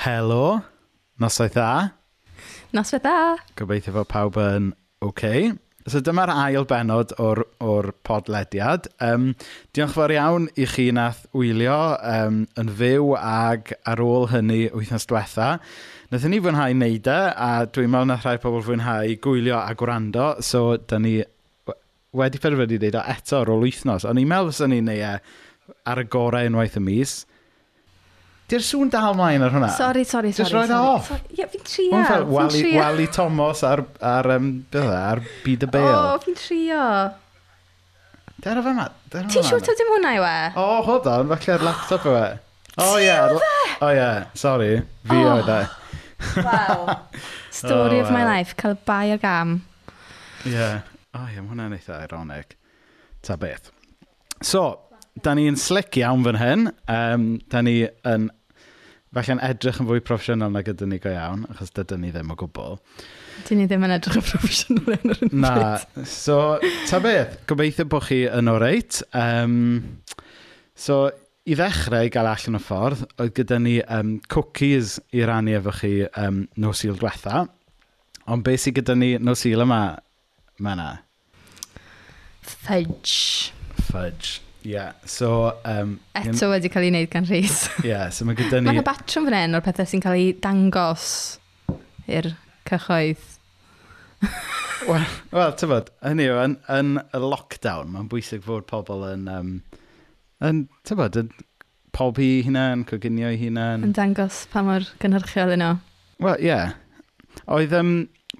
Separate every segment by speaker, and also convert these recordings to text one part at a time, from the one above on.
Speaker 1: Helo, noswaith dda.
Speaker 2: Noswaith dda.
Speaker 1: Gobeithio fod pawb yn oce. Okay. So dyma'r ail benod o'r, or podlediad. Um, diolch fawr iawn i chi nath wylio um, yn fyw ag ar ôl hynny wythnos diwetha. Nethon ni fwynhau wneud e, a dwi'n meddwl nath rhai pobl fwynhau gwylio a gwrando, so da ni wedi penderfynu wneud o eto ar ôl wythnos. Ond i'n meddwl fysa ni'n neud e ar y gorau unwaith y mis. Di'r sŵn dal mlaen ar hwnna.
Speaker 2: Sorry, sorry, sorry.
Speaker 1: Just
Speaker 2: roed
Speaker 1: off.
Speaker 2: Ie, fi'n trio.
Speaker 1: Mae'n
Speaker 2: fel
Speaker 1: Wally, Wally Thomas ar, ar, um, ar byd y
Speaker 2: bel.
Speaker 1: O,
Speaker 2: fi'n trio.
Speaker 1: Dyr o fyma.
Speaker 2: Ti'n siŵr ta dim hwnna i we?
Speaker 1: O, hold on, falle ar laptop yw e. O ie. Yeah. O ie, sorry. Fi
Speaker 2: oh.
Speaker 1: oedd e.
Speaker 2: Wow. Story
Speaker 1: oh,
Speaker 2: of my life, cael bai ar gam.
Speaker 1: Ie. O ie, mae hwnna'n eitha ironic. Ta beth. So, da ni'n slick iawn fan hyn. Um, da ni yn falle'n edrych yn fwy proffesiynol na gyda ni go iawn, achos dydyn ni ddim o gwbl.
Speaker 2: Dyn ni ddim yn edrych yn proffesiynol yn yr
Speaker 1: Na, so, ta beth, gobeithio bod chi yn o reit. Um, so, i ddechrau i gael allan y ffordd, oedd gyda ni um, cookies i rannu efo chi um, nos il diwetha. Ond beth sydd gyda ni nos il yma, mae yna?
Speaker 2: Fudge.
Speaker 1: Fudge. Ie, yeah, so... Um,
Speaker 2: Eto wedi cael ei wneud gan Rhys.
Speaker 1: Ie, yeah, so mae gyda ni...
Speaker 2: Mae yna batrwm fan hyn o'r pethau sy'n cael ei dangos i'r cychoedd.
Speaker 1: Wel, well, ti'n bod, hynny yw, yn, yn y lockdown, mae'n bwysig fod pobl yn... Um, yn ti'n bod, yn pob i hunan, coginio i hunan.
Speaker 2: Yn dangos pa mor gynhyrchiol yno.
Speaker 1: Wel, ie. Yeah. Oedd, um,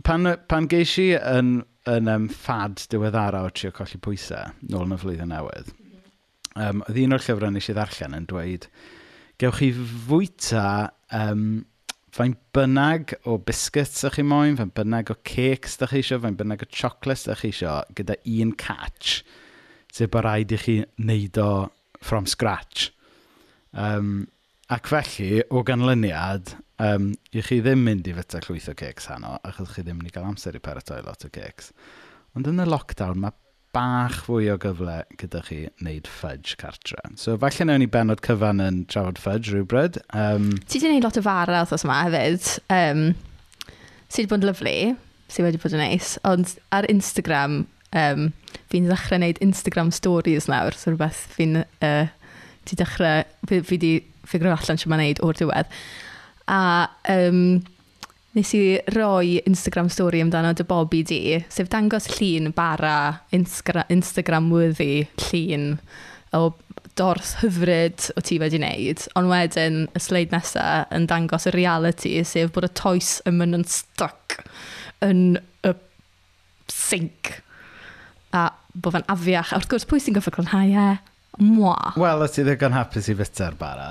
Speaker 1: pan, pan geis i yn, yn um, ffad diweddara o trio colli pwysau, nôl yn y flwyddyn newydd, um, oedd un o'r llyfrau nes i ddarllen yn dweud, gewch chi fwyta um, fain bynnag o biscuits ydych chi moyn, fain bynnag o cakes ydych chi eisiau, fain bynnag o chocolates ydych chi eisiau, gyda un catch, sef bod rhaid i chi wneud o from scratch. Um, ac felly, o ganlyniad, um, i chi ddim mynd i fyta llwyth o cakes hano, achos chi ddim yn mynd i gael amser i paratoi lot o cakes. Ond yn y lockdown, mae bach fwy o gyfle gyda chi wneud fudge cartre. So, falle newn ni benod cyfan yn trafod fudge rhywbryd. Um,
Speaker 2: ti wedi wneud lot o fara othos yma hefyd. Um, sydd wedi bod yn lyflu, sydd wedi bod yn neis, ond ar Instagram, um, fi'n ddechrau wneud Instagram stories nawr, so rhywbeth fi'n... Uh, ti dechrau... Fi wedi ffigro allan sy'n ma'n neud o'r diwedd. A um, Nes i roi Instagram story amdano dy Bobby di, sef dangos llun bara Instagram, Instagram worthy llun o dors hyfryd o ti wedi wneud, ond wedyn y sleid nesaf yn dangos y reality, sef bod y toes yn mynd yn stuck yn y sink a bod fe'n afiach. A wrth gwrs, pwy sy'n goffa clonhau e? Mwa.
Speaker 1: Wel, ys ti ddigon hapus i fyta'r bara?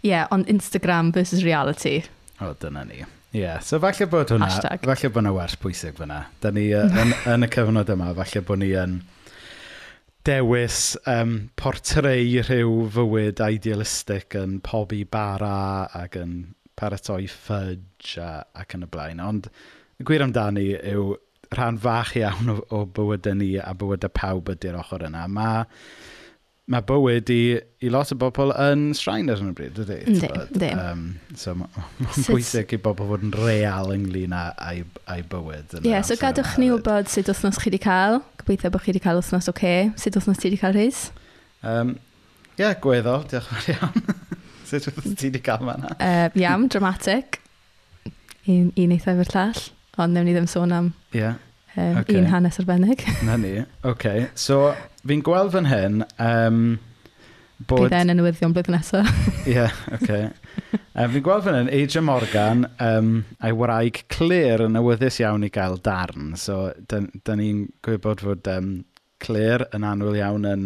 Speaker 2: Ie, yeah, ond Instagram versus reality.
Speaker 1: O, dyna ni. Ie, yeah, so falle bod hwnna,
Speaker 2: Hashtag.
Speaker 1: falle bod hwnna wers pwysig fyna. Da ni uh, yn, yn, y cyfnod yma, falle bod ni yn dewis um, portreu rhyw fywyd idealistig yn pobi bara ac yn paratoi ffudge a, ac yn y blaen. Ond y gwir amdani yw rhan fach iawn o, o bywydau ni a bywydau pawb ydy'r ochr yna. Mae mae bywyd i, i lot o bobl yn straen ar hyn o bryd, ydy? Ydy,
Speaker 2: ydy.
Speaker 1: Um, so mae'n bwysig i bobl fod yn real ynglyn â, â'i, ai bywyd.
Speaker 2: Ie, yeah, so gadwch ni wybod sut wythnos chi wedi cael. Gobeithio bod chi wedi cael wythnos oce. Okay. Sut wythnos ti wedi cael rhys?
Speaker 1: Um, ie, yeah, gweddol, diolch yn fawr iawn. sut wythnos ti wedi cael fanna?
Speaker 2: Uh, iawn, dramatic. Un, un eitha efo'r llall. Ond newn ni ddim sôn am
Speaker 1: yeah.
Speaker 2: um,
Speaker 1: okay.
Speaker 2: un hanes arbennig.
Speaker 1: Na ni, oce. Okay. So, fi'n gweld fan hyn... Um, bod...
Speaker 2: Bydd e'n y newyddion blwyddyn nesaf.
Speaker 1: Ie, yeah, oce. Okay. Um, fi'n gweld fan hyn, Adrian Morgan um, a'i wraig Claire yn awyddus iawn i gael darn. So, da, da ni'n gwybod fod um, Claire yn anwyl iawn yn,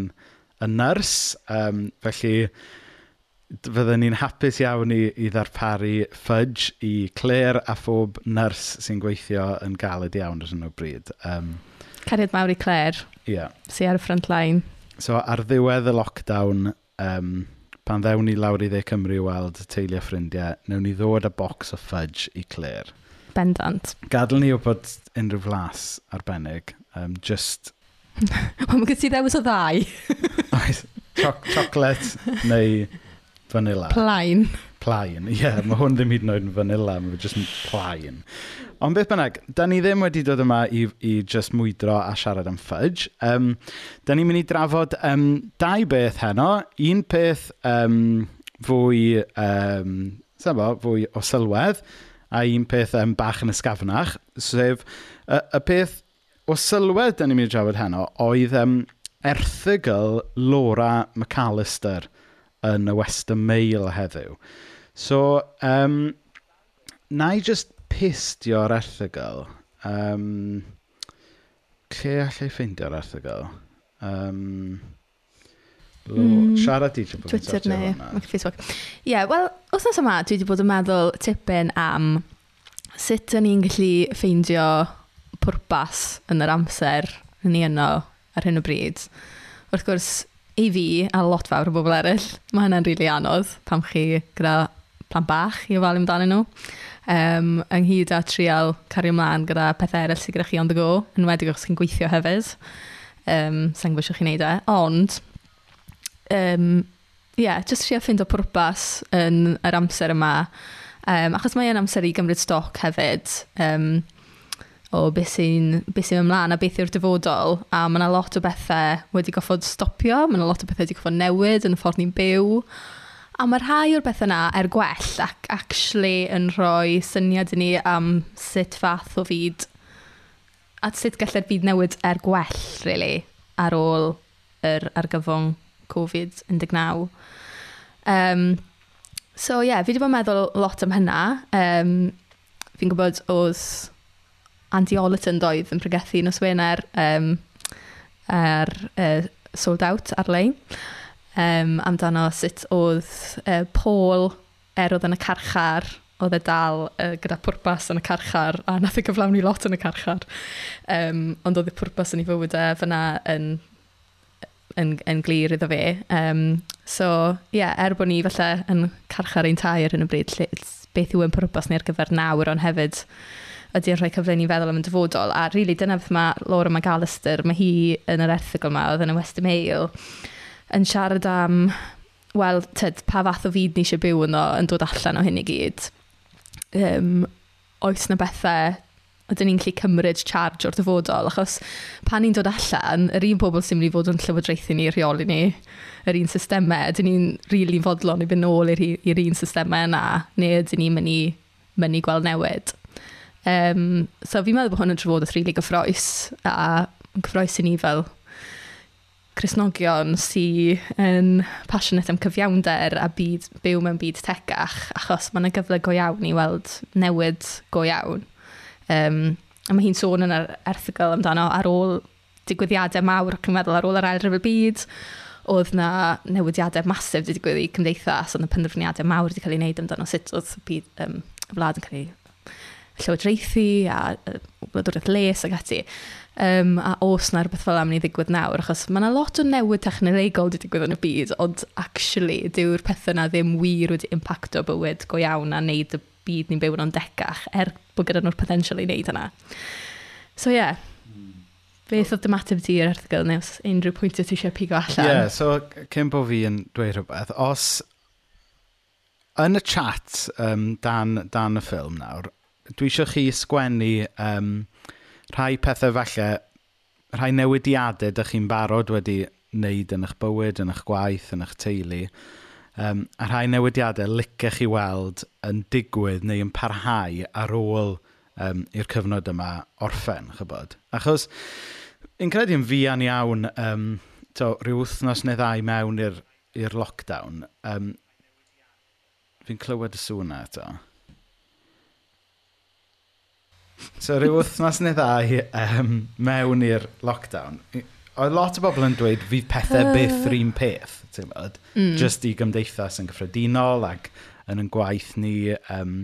Speaker 1: yn nyrs. Um, felly, fydden ni'n hapus iawn i, i ddarparu fudge i Claire a phob nyrs sy'n gweithio yn galed iawn ar hyn o bryd. Um,
Speaker 2: Cariad mawr i Claire. Ie.
Speaker 1: Yeah.
Speaker 2: Si ar y front line.
Speaker 1: So ar ddiwedd y lockdown, um, pan ddewn ni lawr i dde Cymru i weld teulu a ffrindiau, newn ni ddod â bocs o fudge i Claire.
Speaker 2: Bendant.
Speaker 1: Gadl ni wybod unrhyw flas arbennig, um, just...
Speaker 2: Wel, mae gyda ti ddewis o ddau.
Speaker 1: Oes, choc chocolate neu vanilla.
Speaker 2: Plain.
Speaker 1: Plaen. Ie, yeah, mae hwn ddim hyd yn oed yn fanila, mae jyst yn plaen. Ond beth bynnag, da ni ddim wedi dod yma i, i just mwydro a siarad am fudge. Um, da ni'n mynd i drafod um, dau beth heno. Un peth um, fwy, um, bo, fwy o sylwedd a un peth um, bach yn ysgafnach, sef y, y peth o sylwedd da ni'n mynd i drafod heno oedd um, erthygl Laura McAllister yn y Western Mail heddiw. So, um, na i just pistio'r erthygl. Um, lle allai ffeindio'r erthygl? Um, o, Mm, siarad i ti
Speaker 2: Twitter neu. Facebook. Ie, yeah, wel, wythnos yma dwi wedi bod yn meddwl tipyn am sut yn ni'n gallu ffeindio pwrpas yn yr amser yn ni yno ar hyn o bryd. Wrth gwrs, i fi a lot fawr o bobl eraill, mae hynna'n rili really anodd pam chi gyda plan bach i ofalu amdano nhw. Um, ynghyd â trial cario ymlaen gyda pethau eraill sydd gyda chi on the go, yn wedi os chi'n gweithio hefyd. Um, Sa'n gwybod chi'n neud e. Ond, um, yeah, just trio ffind o pwrpas yn yr amser yma. Um, achos mae'n amser i gymryd stoc hefyd. Um, o beth sy'n sy ymlaen a beth yw'r dyfodol. A mae yna lot o bethau wedi goffod stopio, mae yna lot o bethau wedi goffod newid yn y ffordd ni'n byw. A mae rhai o'r bethau yna er gwell ac actually yn rhoi syniad i ni am sut fath o fyd a sut gallai'r byd newid er gwell, really, ar ôl yr argyfwng Covid-19. Um, so ie, yeah, fi wedi bod yn meddwl lot am hynna. Um, fi'n gwybod oedd Andy Ollerton doedd yn pregethu nos Wener um, er, uh, sold out ar-lein um, amdano sut oedd uh, Paul er oedd yn y carchar oedd e dal uh, gyda pwrpas yn y carchar a nath ei gyflawni lot yn y carchar. Um, ond oedd y pwrpas yn ei fywyd e fyna yn, yn, yn glir iddo fe. Um, so ie yeah, er bod ni falle yn carchar ein tair yn y bryd lle, beth yw yn pwrpas ni ar gyfer nawr ond hefyd ydy'n rhoi cyfle ni feddwl am y dyfodol. A rili really, dyna beth mae Laura McAllister mae hi yn yr erthigol yma oedd yn y West Mail yn siarad am, wel, tyd, pa fath o fyd ni eisiau byw yno yn dod allan o hyn i gyd. Um, oes na bethau ydyn ni'n gallu cymryd charge o'r dyfodol, achos pan ni'n dod allan, yr un pobl sy'n mynd i fod yn llywodraethu ni, rheoli ni, yr un systemau, ydyn ni'n rili really fodlon i fynd nôl i'r un systemau yna, neu ydyn ni'n mynd i, mynd i gweld newid. Um, so fi'n meddwl bod hwn yn trafodaeth rili really gyffroes, a gyffroes i ni fel Cresnogion sy'n yn passionate am cyfiawnder a byd, byw mewn byd tegach, achos mae'n yna gyfle go iawn i weld newid go iawn. Um, a mae hi'n sôn yn yr erthigol amdano ar ôl digwyddiadau mawr ac yn meddwl ar ôl yr ail ryfel byd, oedd na newidiadau masif wedi digwydd i cymdeithas, ond y penderfyniadau mawr wedi cael ei wneud amdano sut oedd byd, um, y wlad yn cael ei llywodraethu a uh, wladwriaeth les ac ati. Um, a os na rhywbeth fel am ni ddigwydd nawr, achos mae yna lot o newid technolegol wedi digwydd yn y byd, ond actually, dyw'r pethau yna ddim wir wedi impacto bywyd go iawn a wneud y byd ni'n byw yn o'n decach, er bod gyda nhw'r potensial i wneud yna. So ie, yeah. Beth oedd dymateb ti i'r erthigol neu os unrhyw pwynt ti eisiau pigo allan?
Speaker 1: Ie, yeah, so cyn bod fi yn dweud rhywbeth, os yn y chat um, dan, dan y ffilm nawr, dwi eisiau chi sgwennu um, rhai pethau falle, rhai newidiadau ydych chi'n barod wedi wneud yn eich bywyd, yn eich gwaith, yn eich teulu, um, a rhai newidiadau licech chi weld yn digwydd neu yn parhau ar ôl um, i'r cyfnod yma orffen, chybod. Achos, un yn fian iawn, um, to, rhyw wythnos neu ddau mewn i'r lockdown, um, fi'n clywed y sŵn eto. So rhyw wythnos neu ddau um, mewn i'r lockdown, oedd lot o bobl yn dweud fydd pethau byth yr un peth, ti'n bod? Mm. Just i gymdeithas yn gyffredinol ac yn yn gwaith ni um,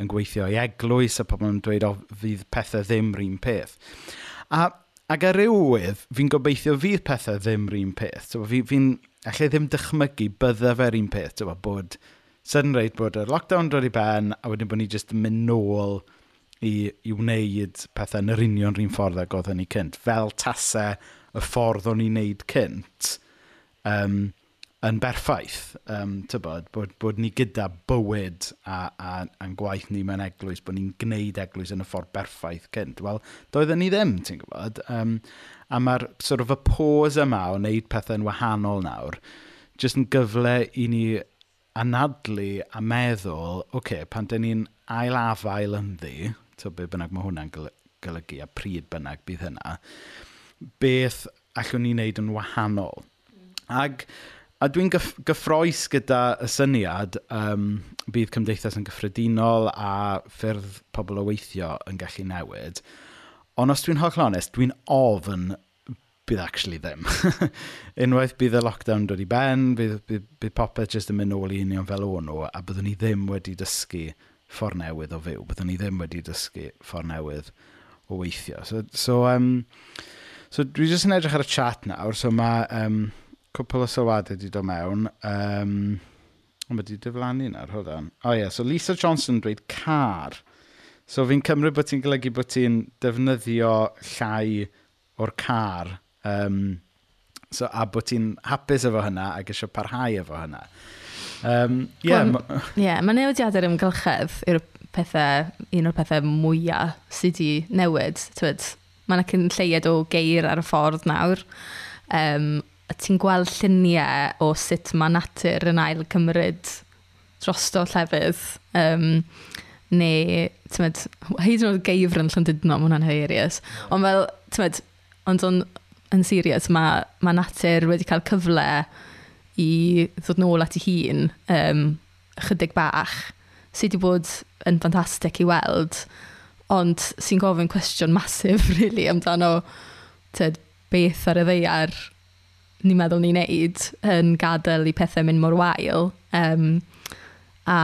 Speaker 1: yn gweithio i eglwys a pobl yn dweud o fydd pethau ddim yr un peth. A, ac ar rywydd, fi'n gobeithio fydd pethau ddim yr un peth. So, fi'n fi, fi allai ddim dychmygu bydda fe'r un peth, so, bod sudden rate bod y lockdown dod i ben a wedyn bod ni jyst yn mynd nôl i, i wneud pethau yn yr union rhywun ffordd ag oedd ni cynt. Fel tasau y ffordd o'n i'n wneud cynt um, yn berffaith, um, tybod, bod, bod ni gyda bywyd a, a, a'n gwaith ni mewn eglwys, bod ni'n gwneud eglwys yn y ffordd berffaith cynt. Wel, doedden ni ddim, ti'n gwybod. Um, a mae'r sort of y pôs yma o wneud pethau'n wahanol nawr, jyst yn gyfle i ni anadlu a meddwl, oce, okay, pan dyn ni'n ailafael ynddi, to be bynnag mae hwnna'n golygu a pryd bynnag bydd hynna, beth allwn ni wneud yn wahanol. Ag, a dwi'n gyff, gyffroes gyda y syniad um, bydd cymdeithas yn gyffredinol a ffyrdd pobl o weithio yn gallu newid. Ond os dwi'n holl onest, dwi'n ofyn bydd actually ddim. Unwaith bydd y lockdown dod i ben, bydd, bydd, bydd popeth jyst yn mynd nôl i union fel o'n nhw, a byddwn ni ddim wedi dysgu ffordd newydd o fyw. Byddwn ni ddim wedi dysgu ffordd newydd o weithio. So, so, um, so dwi jyst yn edrych ar y chat nawr. So mae um, cwpl o sylwadau wedi dod mewn. Um, ond wedi diflannu nawr, hold on. O oh, ie, yeah, so Lisa Johnson dweud car. So fi'n cymryd bod ti'n golygu bod ti'n defnyddio llai o'r car. Um, so, a bod ti'n hapus efo hynna ac eisiau parhau efo hynna. Um, yeah,
Speaker 2: Ie, yeah, mae newidiadau'r ymgylchedd yw'r pethau, un o'r pethau mwyaf sydd wedi newid. Mae yna cyn lleiad o geir ar y ffordd nawr. Um, ti'n gweld lluniau o sut mae natur yn ail cymryd drosto llefydd. Um, neu, ti'n med, hyd yn oed geifr yn Llandudno, mae hwnna'n hilarious. Ond fel, ti'n med, ond on, yn serious, mae ma natur wedi cael cyfle i ddod nôl at ei hun um, chydig bach. Sydd wedi bod yn ffantastig i weld ond sy'n gofyn cwestiwn masif really amdano tyd, beth ar y ddeiar ni'n meddwl ni'n neud yn gadael i pethau mynd mor wael um, a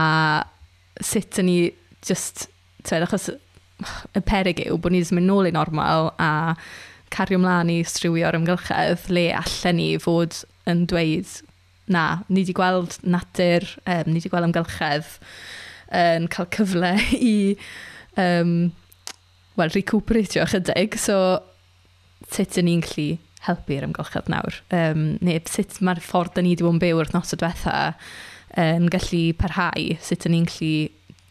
Speaker 2: sut yn ni just tyd, achos y perig yw bod ni ddim yn nôl i normal a cario ymlaen i striwio'r ymgylchedd le allan ni fod yn dweud na, ni wedi gweld natur, um, ni wedi gweld ymgylchedd yn um, cael cyfle i, um, well, recuperatio chydig. So, sut yn ni'n gallu helpu'r ymgylchedd nawr? Um, neu sut mae'r ffordd da ni wedi bod yn byw wrth nos o diwetha yn um, gallu parhau? Sut yn ni'n gallu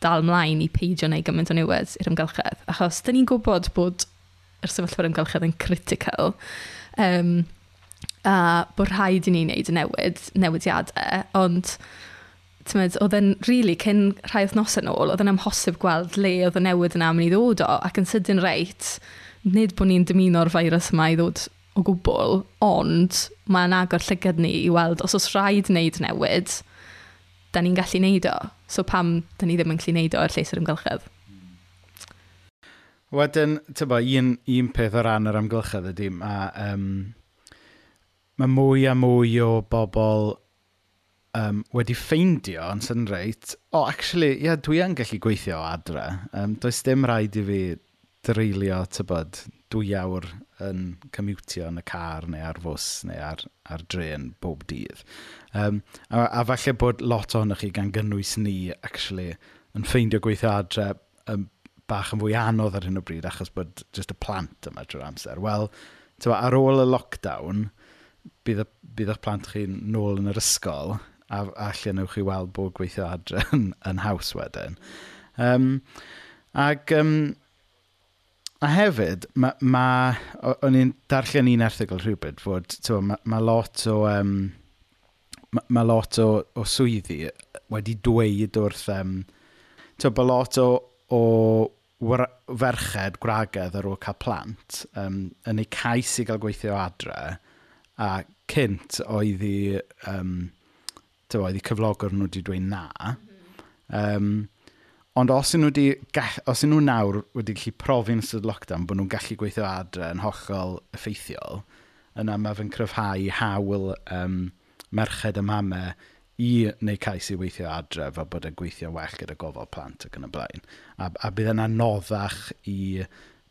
Speaker 2: dal mlaen i peidio neu gymaint o niwed i'r ymgylchedd? Achos, da ni'n gwybod bod yr sefyllfa'r ymgylchedd yn critical. Um, a bod rhaid i ni wneud y newid, newidiadau, ond tymod, oedd e'n rili really, cyn rhai othnos yn ôl, oedd e'n amhosib gweld le oedd y newid yna mynd i ddod o, ac yn sydyn reit, nid bod ni'n dymuno'r feirws yma i ddod o gwbl, ond mae'n agor llygad ni i weld os oes rhaid wneud newid, da ni'n gallu wneud o. So pam da ni ddim yn gallu wneud o ar lleis yr ymgylchedd.
Speaker 1: Wedyn, tybo, un, un peth o ran yr amgylchedd ydy, a um, mae mwy a mwy o bobl um, wedi ffeindio yn sy'n reit, o, oh, actually, ie, yeah, dwi yn gallu gweithio o adre. Um, does dim rhaid i fi dreulio, tybod, dwy awr yn commutio yn y car neu ar fws neu ar, ar dren bob dydd. Um, a, a falle bod lot ohonoch chi gan gynnwys ni, actually, yn ffeindio gweithio adre um, bach yn fwy anodd ar hyn o bryd achos bod just y plant yma drwy'r amser. Wel, ar ôl y lockdown, bydd, y, bydd eich plant chi nôl yn yr ysgol a, a lle newch chi weld bod gweithio adre yn, yn haws wedyn. Um, ac, um, a hefyd, mae, ma, o'n i'n darllen un erthigol rhywbryd fod mae ma lot o... Um, mae ma lot o, o swyddi wedi dweud wrth um, bod lot o, o ferched, gwragedd ar ôl cael plant um, yn eu cais i gael gweithio adre A cynt oedd i, um, tyfo, oedd i cyflogwr nhw wedi dweud na. Um, ond os nhw, di, os nhw nawr wedi gallu profi yn ystod lockdown bod nhw'n gallu gweithio adre yn hollol effeithiol, yna mae fe'n cryfhau hawl um, merched y mamau i neu cais i weithio adre fel bod e'n gweithio well gyda gofal plant ac yn y blaen. A, a bydd yna noddach i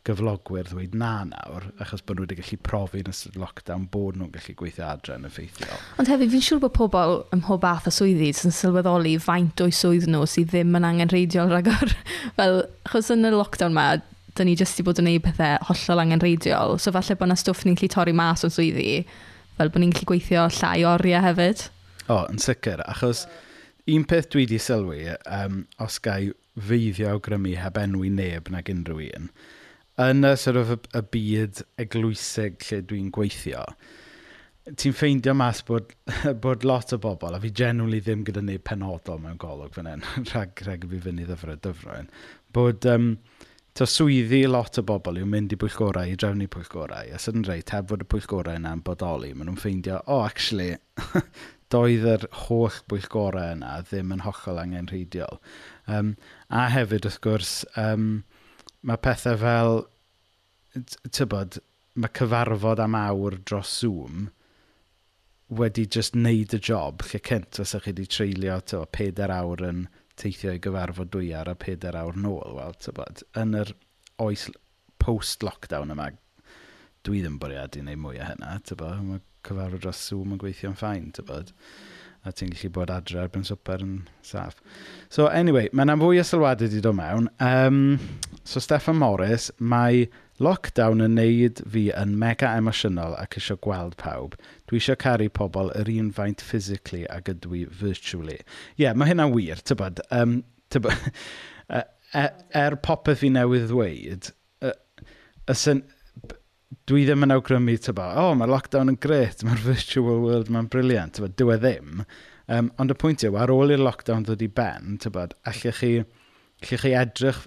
Speaker 1: gyflogwyr ddweud na nawr, achos bod nhw wedi gallu profi yn ystod lockdown bod nhw'n gallu gweithio adre yn effeithiol.
Speaker 2: Ond hefyd, fi'n siŵr bod pobl ym mhob bath o swyddi sy'n sylweddoli faint o'i swydd nhw sydd ddim yn angen reidiol rhagor. Fel, achos yn y lockdown ma, da ni jyst i bod yn gwneud pethau hollol angen reidiol. so falle bod yna stwff ni'n gallu torri mas o'n swyddi, fel bod ni'n gallu gweithio llai oriau hefyd.
Speaker 1: O, yn sicr, achos un peth dwi wedi sylwi, um, os gai feiddio awgrymu heb enwi neb nag unrhyw un, yn y, sort of, y byd eglwysig lle dwi'n gweithio, ti'n ffeindio mas bod, bod lot o bobl, a fi generally ddim gyda neb penodol mewn golwg fan hyn, rhag, rhag fi fyny ddyfrau dyfroen, bod um, to swyddi lot o bobl yw mynd i pwyllgorau, i drefnu pwyllgorau, a sy'n reit, heb fod y pwyllgorau yna'n bodoli, maen nhw'n ffeindio, o, oh, actually, doedd yr holl bwyllgorau yna ddim yn hollol angenrheidiol. Um, a hefyd, wrth gwrs, um, mae pethau fel, tybod, mae cyfarfod am awr dros Zoom wedi just wneud y job lle cynt os ydych chi wedi treulio to, peder awr yn teithio i gyfarfod dwy ar a peder awr nôl. Wel, tybod, yn yr oes post-lockdown yma, dwi ddim bwriadu wneud mwy o hynna, tybod, mae cyfarfod dros Zoom yn gweithio'n ffain, tybod. Mm a ti'n gallu bod adre erbyn swper yn saff. So, anyway, mae yna fwy o sylwadau wedi dod mewn. Um, so, Stefan Morris, mae lockdown yn neud fi yn mega emosiynol ac eisiau gweld pawb. Dwi eisiau caru pobl yr un faint physically ac ydw i virtually. Ie, yeah, mae hynna'n wir, tybod. Um, tybod er er popeth fi newydd ddweud, y, y, syn, dwi ddim yn awgrymu, tyba, o, oh, mae'r lockdown yn gret, mae'r virtual world, mae'n briliant, tyba, dwi e ddim. Um, ond y pwynt yw, ar ôl i'r lockdown ddod i ben, tyba, allwch chi, allwch chi edrych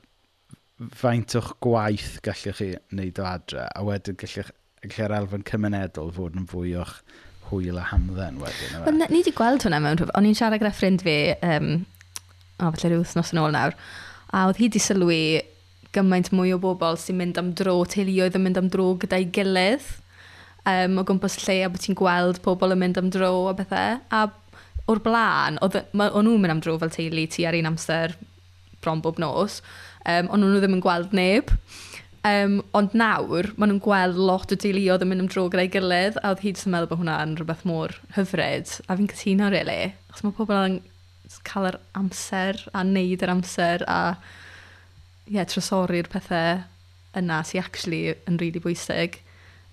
Speaker 1: faint o'ch gwaith gallwch chi wneud o adre, a wedyn gallwch, gallwch elfen cymunedol fod yn fwy o'ch hwyl a hamdden wedyn. E?
Speaker 2: Wel, ni wedi gweld hwnna mewn rhywbeth. O'n i'n siarad gyda ffrind fi, um, o, falle rhyw wythnos yn ôl nawr, a oedd hi wedi sylwi gymaint mwy o bobl sy'n mynd am dro, teuluoedd yn mynd am dro gyda'i gilydd um, o gwmpas lle a bod ti'n gweld pobl yn mynd am dro a bethau. A o'r blaen, o'n nhw'n mynd am dro fel teulu ti ar un amser bron bob nos, um, ond nhw ddim yn gweld neb. Um, ond nawr, maen nhw'n gweld lot o deuluoedd yn mynd am dro gyda'i gilydd, a oedd hyd sy'n meddwl bod hwnna'n rhywbeth mor hyfryd. A fi'n cytuno, really. Achos mae pobl yn cael yr amser a wneud yr amser a yeah, trosori'r pethau yna sy'n actually yn rili really bwysig.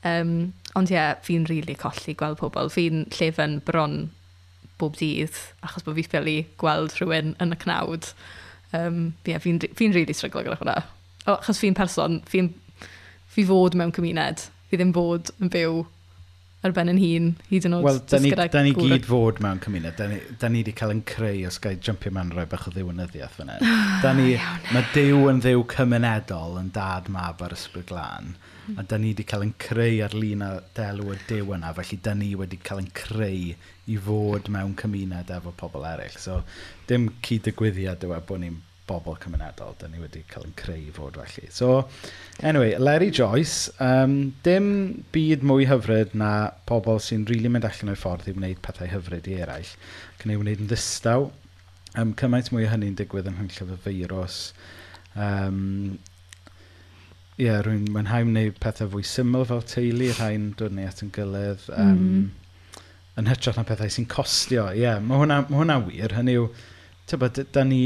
Speaker 2: Um, ond ie, yeah, fi'n rili really colli gweld pobl. Fi'n llefen bron bob dydd, achos bod fi ffili gweld rhywun yn y cnawd. Um, yeah, fi'n fi rili really stryglo gyda hwnna. O, achos fi'n person, fi'n fi fod mewn cymuned. Fi ddim fod yn byw ar ben yn hun, hyd yn oed.
Speaker 1: Wel, da ni, da ni gyd fod mewn cymuned. Da ni, da ni wedi cael yn creu os gael jumpio mewn rhoi bach o ddiwynyddiaeth fyna. Da ni, mae Dyw yn ddiw cymunedol yn dad mab ar ysbryd glân. Hmm. A da ni wedi cael yn creu ar lun a delw y Dyw yna, felly da ni wedi cael yn creu i fod mewn cymuned efo pobl eraill. So, dim cyd-digwyddiad yw e bod ni'n bobl cymunedol, dyn ni wedi cael yn creu fod felly. So, anyway, Larry Joyce, um, dim byd mwy hyfryd na pobl sy'n rili really mynd allan o'i ffordd i wneud pethau hyfryd i eraill. Cyn ei wneud yn ddistaw, um, cymaint mwy o hynny'n digwydd yn hynllef y feirws. Um, Ie, yeah, rwy'n mwynhau wneud pethau fwy syml fel teulu, rhain dod ni at yn gilydd. Um, mm. Yn hytrach na pethau sy'n costio. Ie, yeah, mae hwnna, ma hwnna wir. Hynny yw, tybod, da ni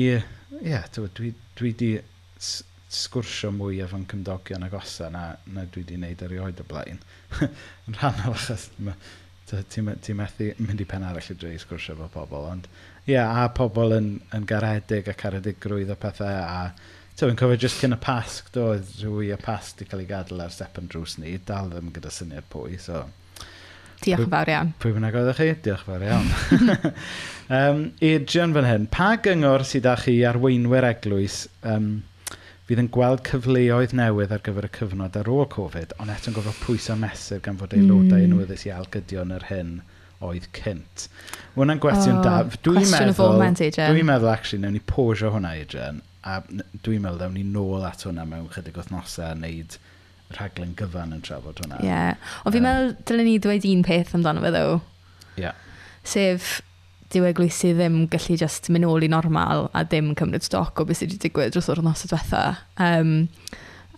Speaker 1: ie, yeah, dwi, dwi di sgwrsio mwy efo'n cymdogion ag osa na, na dwi di wneud erioed o blaen. Yn rhannol achos ti'n methu mynd i pen arall i dreu sgwrsio efo pobl, ond ie, yeah, a pobl yn, yn garedig a caredigrwydd o pethau, a ti'n fi'n cofio jyst cyn y pasg, do, rwy y pasg di cael ei gadael ar step yn drws ni, dal ddim gyda syniad pwy, so...
Speaker 2: Diolch yn fawr iawn.
Speaker 1: Pwy bynnag oeddech chi? Diolch yn fawr iawn. um, Adrian fan hyn, pa gyngor sydd â chi arweinwyr eglwys um, fydd yn gweld cyfleoedd newydd ar gyfer y cyfnod ar ôl Covid, ond eto'n gofod pwysau mesur gan fod aelodau mm. unwyddus i algydion yr hyn oedd cynt. Mae Hwna'n gwestiwn oh, da. Dwi'n meddwl, dwi'n meddwl, actually, newn ni posio hwnna, Adrian, a dwi'n meddwl, newn ni nôl at hwnna mewn chydig wythnosau a wneud rhaglen gyfan yn trafod hwnna.
Speaker 2: Ie. Yeah. Ond fi'n um, meddwl, dylen ni dweud un peth amdano fe, ddo. Ie. Yeah. Sef, dyw eglwysu ddim gallu just mynd ôl i normal a ddim cymryd stoc o beth sydd wedi digwydd dros o'r nos y diwetha. Um,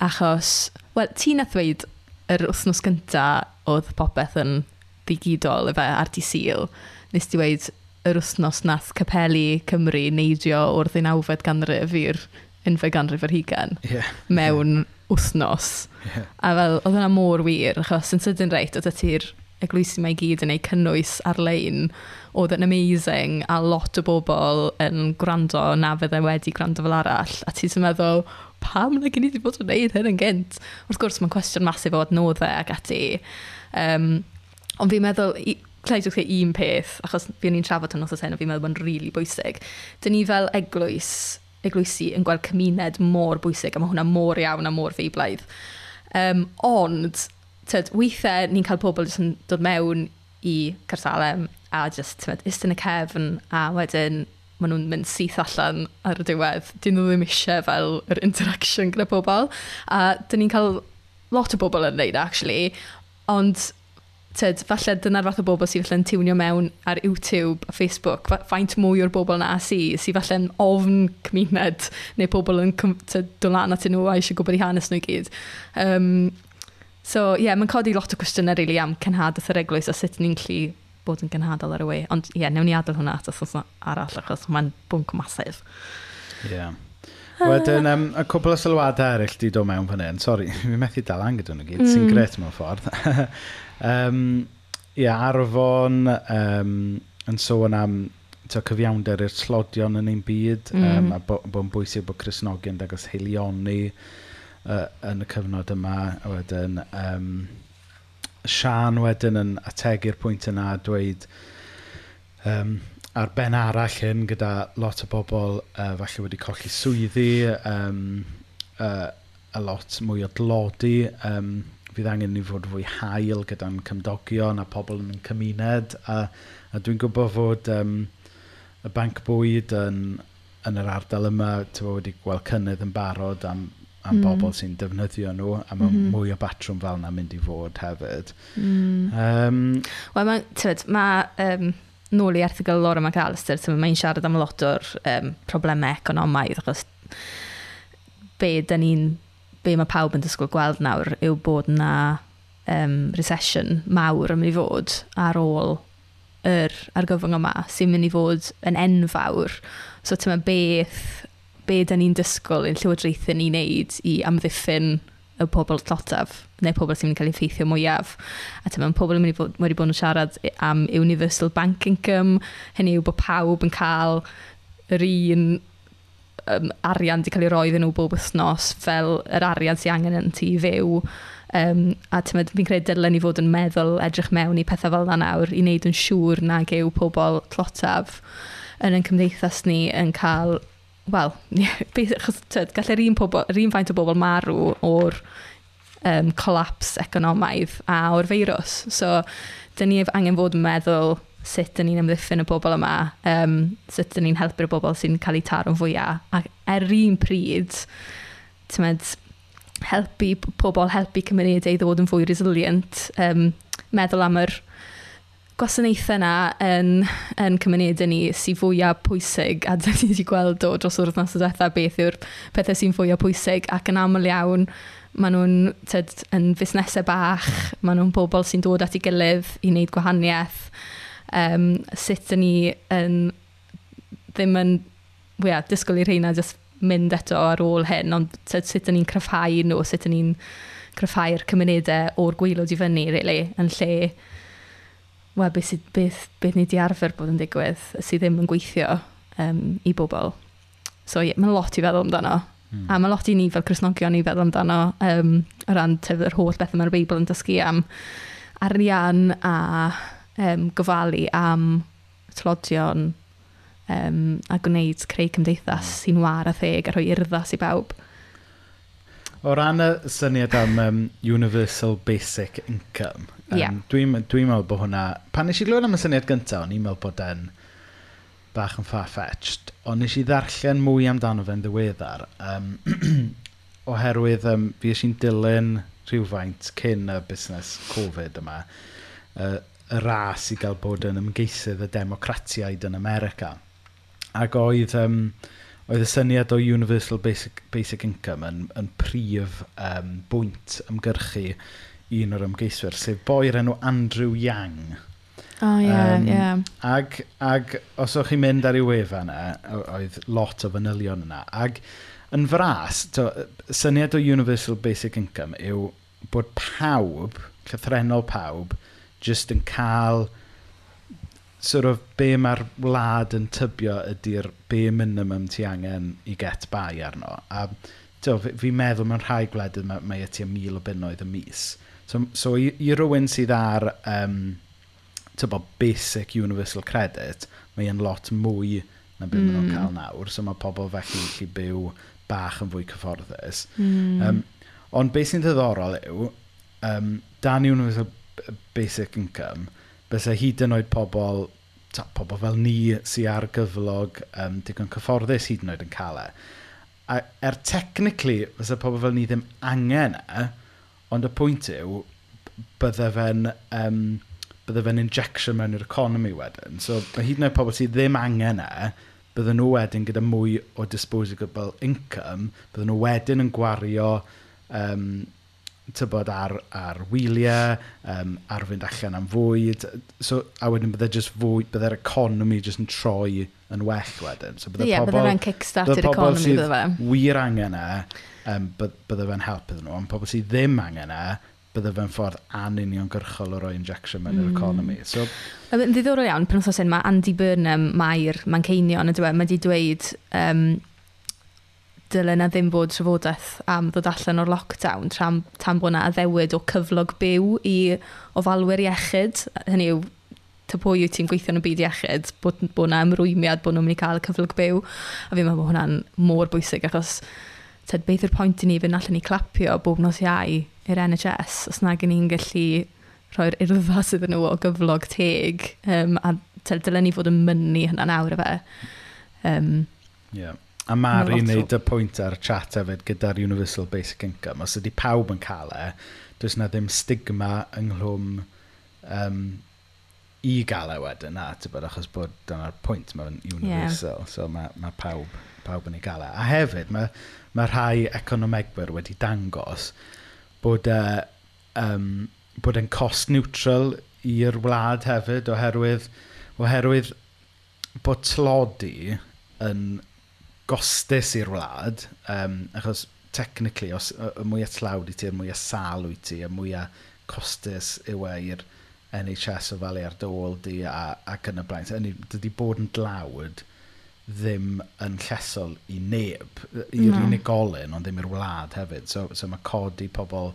Speaker 2: achos, wel, ti'n a ddweud yr wythnos gynta oedd popeth yn ddigidol efo ar di syl. Nes di weid yr wythnos nath capelu Cymru neidio o'r ddeinawfed ganrif i'r unfed ganrif ar hugen yeah. mewn yeah wythnos. Yeah. A fel, oedd hwnna mor wir, achos yn sydyn reit, oedd ti'r eglwysi mae gyd yn ei cynnwys ar-lein, oedd yn amazing, a lot o bobl yn gwrando na fydde wedi gwrando fel arall, a ti'n meddwl, pam na gen i wedi bod yn gwneud hyn yn gynt? Wrth gwrs, mae'n cwestiwn masif o adnoddau ac ati. Um, ond fi'n meddwl, cleidwch chi un peth, achos fi'n ni'n trafod yn othos hyn, a fi'n meddwl bod yn rili really bwysig. Dyn ni fel eglwys eglwysi yn gweld cymuned mor bwysig, a mae hwnna mor iawn a mor feiblaidd. Um, ond, tyd, weithiau ni'n cael pobl yn dod mewn i Carsalem a just tyd, ist yn y cefn a wedyn maen nhw'n mynd syth allan ar y diwedd. Dyn nhw ddim eisiau fel yr interaction gyda pobl. A dyn ni'n cael lot o bobl yn neud, actually. Ond tyd, falle dyna'r fath o bobl sydd falle'n tiwnio mewn ar YouTube a Facebook, faint mwy o'r bobl na sy, sydd falle'n ofn cymuned, neu pobl yn dwlan at nhw a eisiau gwybod i hanes nhw i gyd. Um, so, ie, yeah, mae'n codi lot o cwestiynau rili really, am cynhad y eglwys a sut ni'n clu bod yn gynhadol ar y we. Ond ie, yeah, newn ni adael hwnna at os arall, achos mae'n bwnc masif. Ie. Yeah.
Speaker 1: Wedyn, um, y cwbl o sylwadau eraill di dod mewn fan hyn. Sori, fi methu dal angyd yn y gyd, mm. sy'n gret mewn ffordd. um, ia, Arfon um, yn sôn am to, cyfiawnder i'r slodion yn ein byd, mm. um, a bod bo yn bwysig bod Cresnogi yn dagos heilioni uh, yn y cyfnod yma. Wedyn, um, Sian wedyn yn ategu'r pwynt yna, dweud um, ar ben arall hyn gyda lot o bobl uh, falle wedi colli swyddi, um, uh, a lot mwy o dlodi. Um, fydd angen ni fod fwy hael gyda'n cymdogion a pobl yn cymuned. A, a dwi'n gwybod fod um, y banc bwyd yn, yn yr ardal yma tyfo, wedi gweld cynnydd yn barod am, am mm. bobl sy'n defnyddio nhw, a mae mm -hmm. mwy o batrwm fel yna mynd i fod hefyd. Mm. Um,
Speaker 2: Wel, mae, tywed, mae um, nôl i erthigol Laura McAllister, so mae'n siarad am lot o'r um, problemau economaidd, achos be, da ni'n, be mae pawb yn dysgwyl gweld nawr yw bod na um, recession mawr yn mynd i fod ar ôl yr argyfwng yma sy'n mynd i fod yn enfawr. So ti'n meddwl beth, be da ni'n dysgwyl i'n llywodraethau ni'n neud i amddiffyn y pobl tlotaf? neu pobl sy'n mynd i cael eu effeithio mwyaf. A ti'n meddwl, pobl yn mynd i fod, wedi bod yn siarad am universal bank income, hynny yw bod pawb yn cael yr un um, arian wedi cael ei roi nhw bob wythnos fel yr arian sy'n angen yn ti fyw. Um, a fi'n credu dylen ni fod yn meddwl edrych mewn i pethau fel yna nawr i wneud yn siŵr nag yw pobl tlotaf yn ein cymdeithas ni yn cael, wel, gallai'r un, pobl, un faint o bobl marw o'r um, colaps economaidd a o'r feirws. So, dyn ni angen fod yn meddwl sut dyn ni'n ymddiffyn y bobl yma, um, sut dyn ni'n helpu'r bobl sy'n cael eu taro'n fwyaf. Ac er un pryd, tymed, helpu pobl, helpu cymunedau i ddod yn fwy resilient, um, meddwl am yr gwasanaethau yna yn, yn cymunedau ni sy'n fwyaf pwysig a dyn ni wedi gweld o dros o'r wythnos o diwethaf beth yw'r pethau sy'n fwyaf pwysig ac yn aml iawn Maen nhw'n yn fusnesau bach, maen nhw'n bobl sy'n dod at ei gilydd i wneud gwahaniaeth. Um, sut yn ni yn, ddim yn yeah, disgwyl i'r rheina just mynd eto ar ôl hyn, ond tyd, sut yn ni'n cryfhau nhw, sut yn ni'n cryfhau'r cymunedau o'r gwylod i fyny, really, yn lle we, beth, sydd, beth, beth ni di arfer bod yn digwydd sydd ddim yn gweithio um, i bobl. So, yeah, mae'n lot i feddwl amdano. Mm. A mae lot i ni fel Cresnogion i feddwl amdano um, o ran yr holl beth mae'r Beibl yn dysgu am arian a um, gofalu am tlodion um, a gwneud creu cymdeithas hmm. sy'n war a theg a rhoi urddas i bawb.
Speaker 1: O ran y syniad am um, Universal Basic Income, um, yeah. dwi'n dwi meddwl bod hwnna... Pan nes i glywed am y syniad gyntaf, o'n i'n meddwl bod e'n... Um, bach yn far-fetched, ond nes i ddarllen mwy amdano fe'n ddiweddar, um, oherwydd um, fi eisiau'n dilyn rhywfaint cyn y busnes Covid yma, uh, y ras i gael bod yn ymgeisydd y democratiaid yn America. Ac oedd, um, oedd y syniad o Universal Basic, Basic Income yn, yn prif um, bwynt ymgyrchu un o'r ymgeiswyr, sef boi'r enw Andrew Yang,
Speaker 2: O, ie, um, ie.
Speaker 1: Ag, ag os o'ch chi'n mynd ar ei wefan yna, oedd lot o fanylion yna, ag yn fras, to, syniad o Universal Basic Income yw bod pawb, llythrenol pawb, jyst yn cael sort of be mae'r wlad yn tybio ydy'r be minimum ti angen i get by arno. A to, fi meddwl mewn rhai gwledydd mae, mae yty mil o bunnoedd y mis. So, so i, i rywun sydd ar um, tybo, basic universal credit, mae yn lot mwy na beth mm. maen nhw'n mm. cael nawr, so mae pobl felly gallu byw bach yn fwy cyfforddus. Mm. Um, ond beth sy'n ddiddorol yw, um, dan universal basic income, bysau hyd yn oed pobl ta, pobl fel ni sy'n ar gyflog um, digon cyfforddus hyd yn oed yn cael e. A, er technically, fysa pobl fel ni ddim angen e, ond y pwynt yw, bydde fe'n um, bydde fe'n injection mewn i'r economy wedyn. So mae hyd yn oed pobl sydd ddim angen e, bydden nhw wedyn gyda mwy o disposable income, bydden nhw wedyn yn gwario um, tybod ar, ar wyliau, um, ar fynd allan am fwyd. So, a wedyn bydde just fwyd, bydde'r economi just yn troi yn well wedyn. So,
Speaker 2: bydde yeah, pobl, bydde fe'n kickstart i'r economi, bydde fe.
Speaker 1: wir angen e, um, bydde fe'n help iddyn nhw, ond pobl sydd ddim angen e, bydde fe'n ffordd anuniongyrchol o roi injection mewn mm. i'r economi. So,
Speaker 2: yn ddiddorol iawn, pan os mae Andy Burnham, Mair, Manceinion, ydy e, mae wedi dweud um, dylen na ddim bod trafodaeth am ddod allan o'r lockdown tram, tam bod yna addewid o cyflog byw i ofalwyr iechyd. Hynny yw, ty pwy yw ti'n gweithio yn y byd iechyd, bod, bod yna ymrwymiad bod nhw'n mynd i cael cyflog byw. A fi'n meddwl bod hwnna'n mor bwysig achos tyd, beth yw'r pwynt i ni fynd allan i clapio bob nos iau i'r NHS os na gen i'n gallu rhoi'r urfa sydd yn nhw o gyflog teg um, a dylen ni fod yn mynnu hynna nawr efe. Um,
Speaker 1: yeah. A Mari wneud y pwynt ar chat hefyd gyda'r Universal Basic Income. Os ydy pawb yn cael e, does na ddim stigma ynghlwm um, i gael e wedyn na, bod, achos bod dyna'r pwynt mae'n universal, yeah. so mae mae pawb, pawb yn ei gael e. A hefyd, mae mae rhai economegwyr wedi dangos bod, uh, um, bod e'n cost neutral i'r wlad hefyd oherwydd, oherwydd bod tlodi yn gostus i'r wlad um, achos technically os y mwy o tlawd i ti, y mwy o sal wyt ti, y mwy o costus yw e i'r NHS o falu ar dôl di a, ac yn y blaen. So, dydy bod yn dlawd ddim yn llesol i neb, i'r no. unigolyn, ond ddim i'r wlad hefyd. So, so mae codi pobl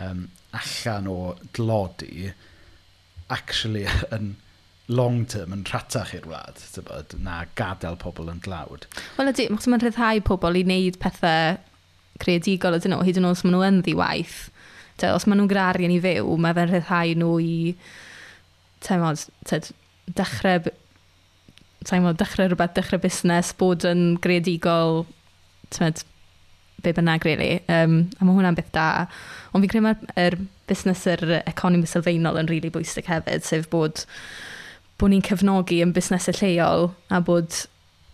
Speaker 1: um, allan o glodi actually yn long term yn rhatach i'r wlad, tybod, na gadael pobl yn dlawd.
Speaker 2: Wel ydy, achos mae'n rhyddhau pobl i wneud pethau creadigol ydyn nhw, hyd yn oed os maen nhw yn ddiwaith. Te, os maen nhw'n grari yn ei fyw, mae fe'n rhyddhau nhw i, temod, te, dechrau teimlo, dechrau rhywbeth, dechrau busnes, bod yn greadigol, tymed, be bynnag, really. Um, a mae hwnna'n beth da. Ond fi'n credu mae'r er busnes yr economi sylfaenol yn rili really bwysig hefyd, sef bod, bod ni'n cefnogi yn busnesau lleol a bod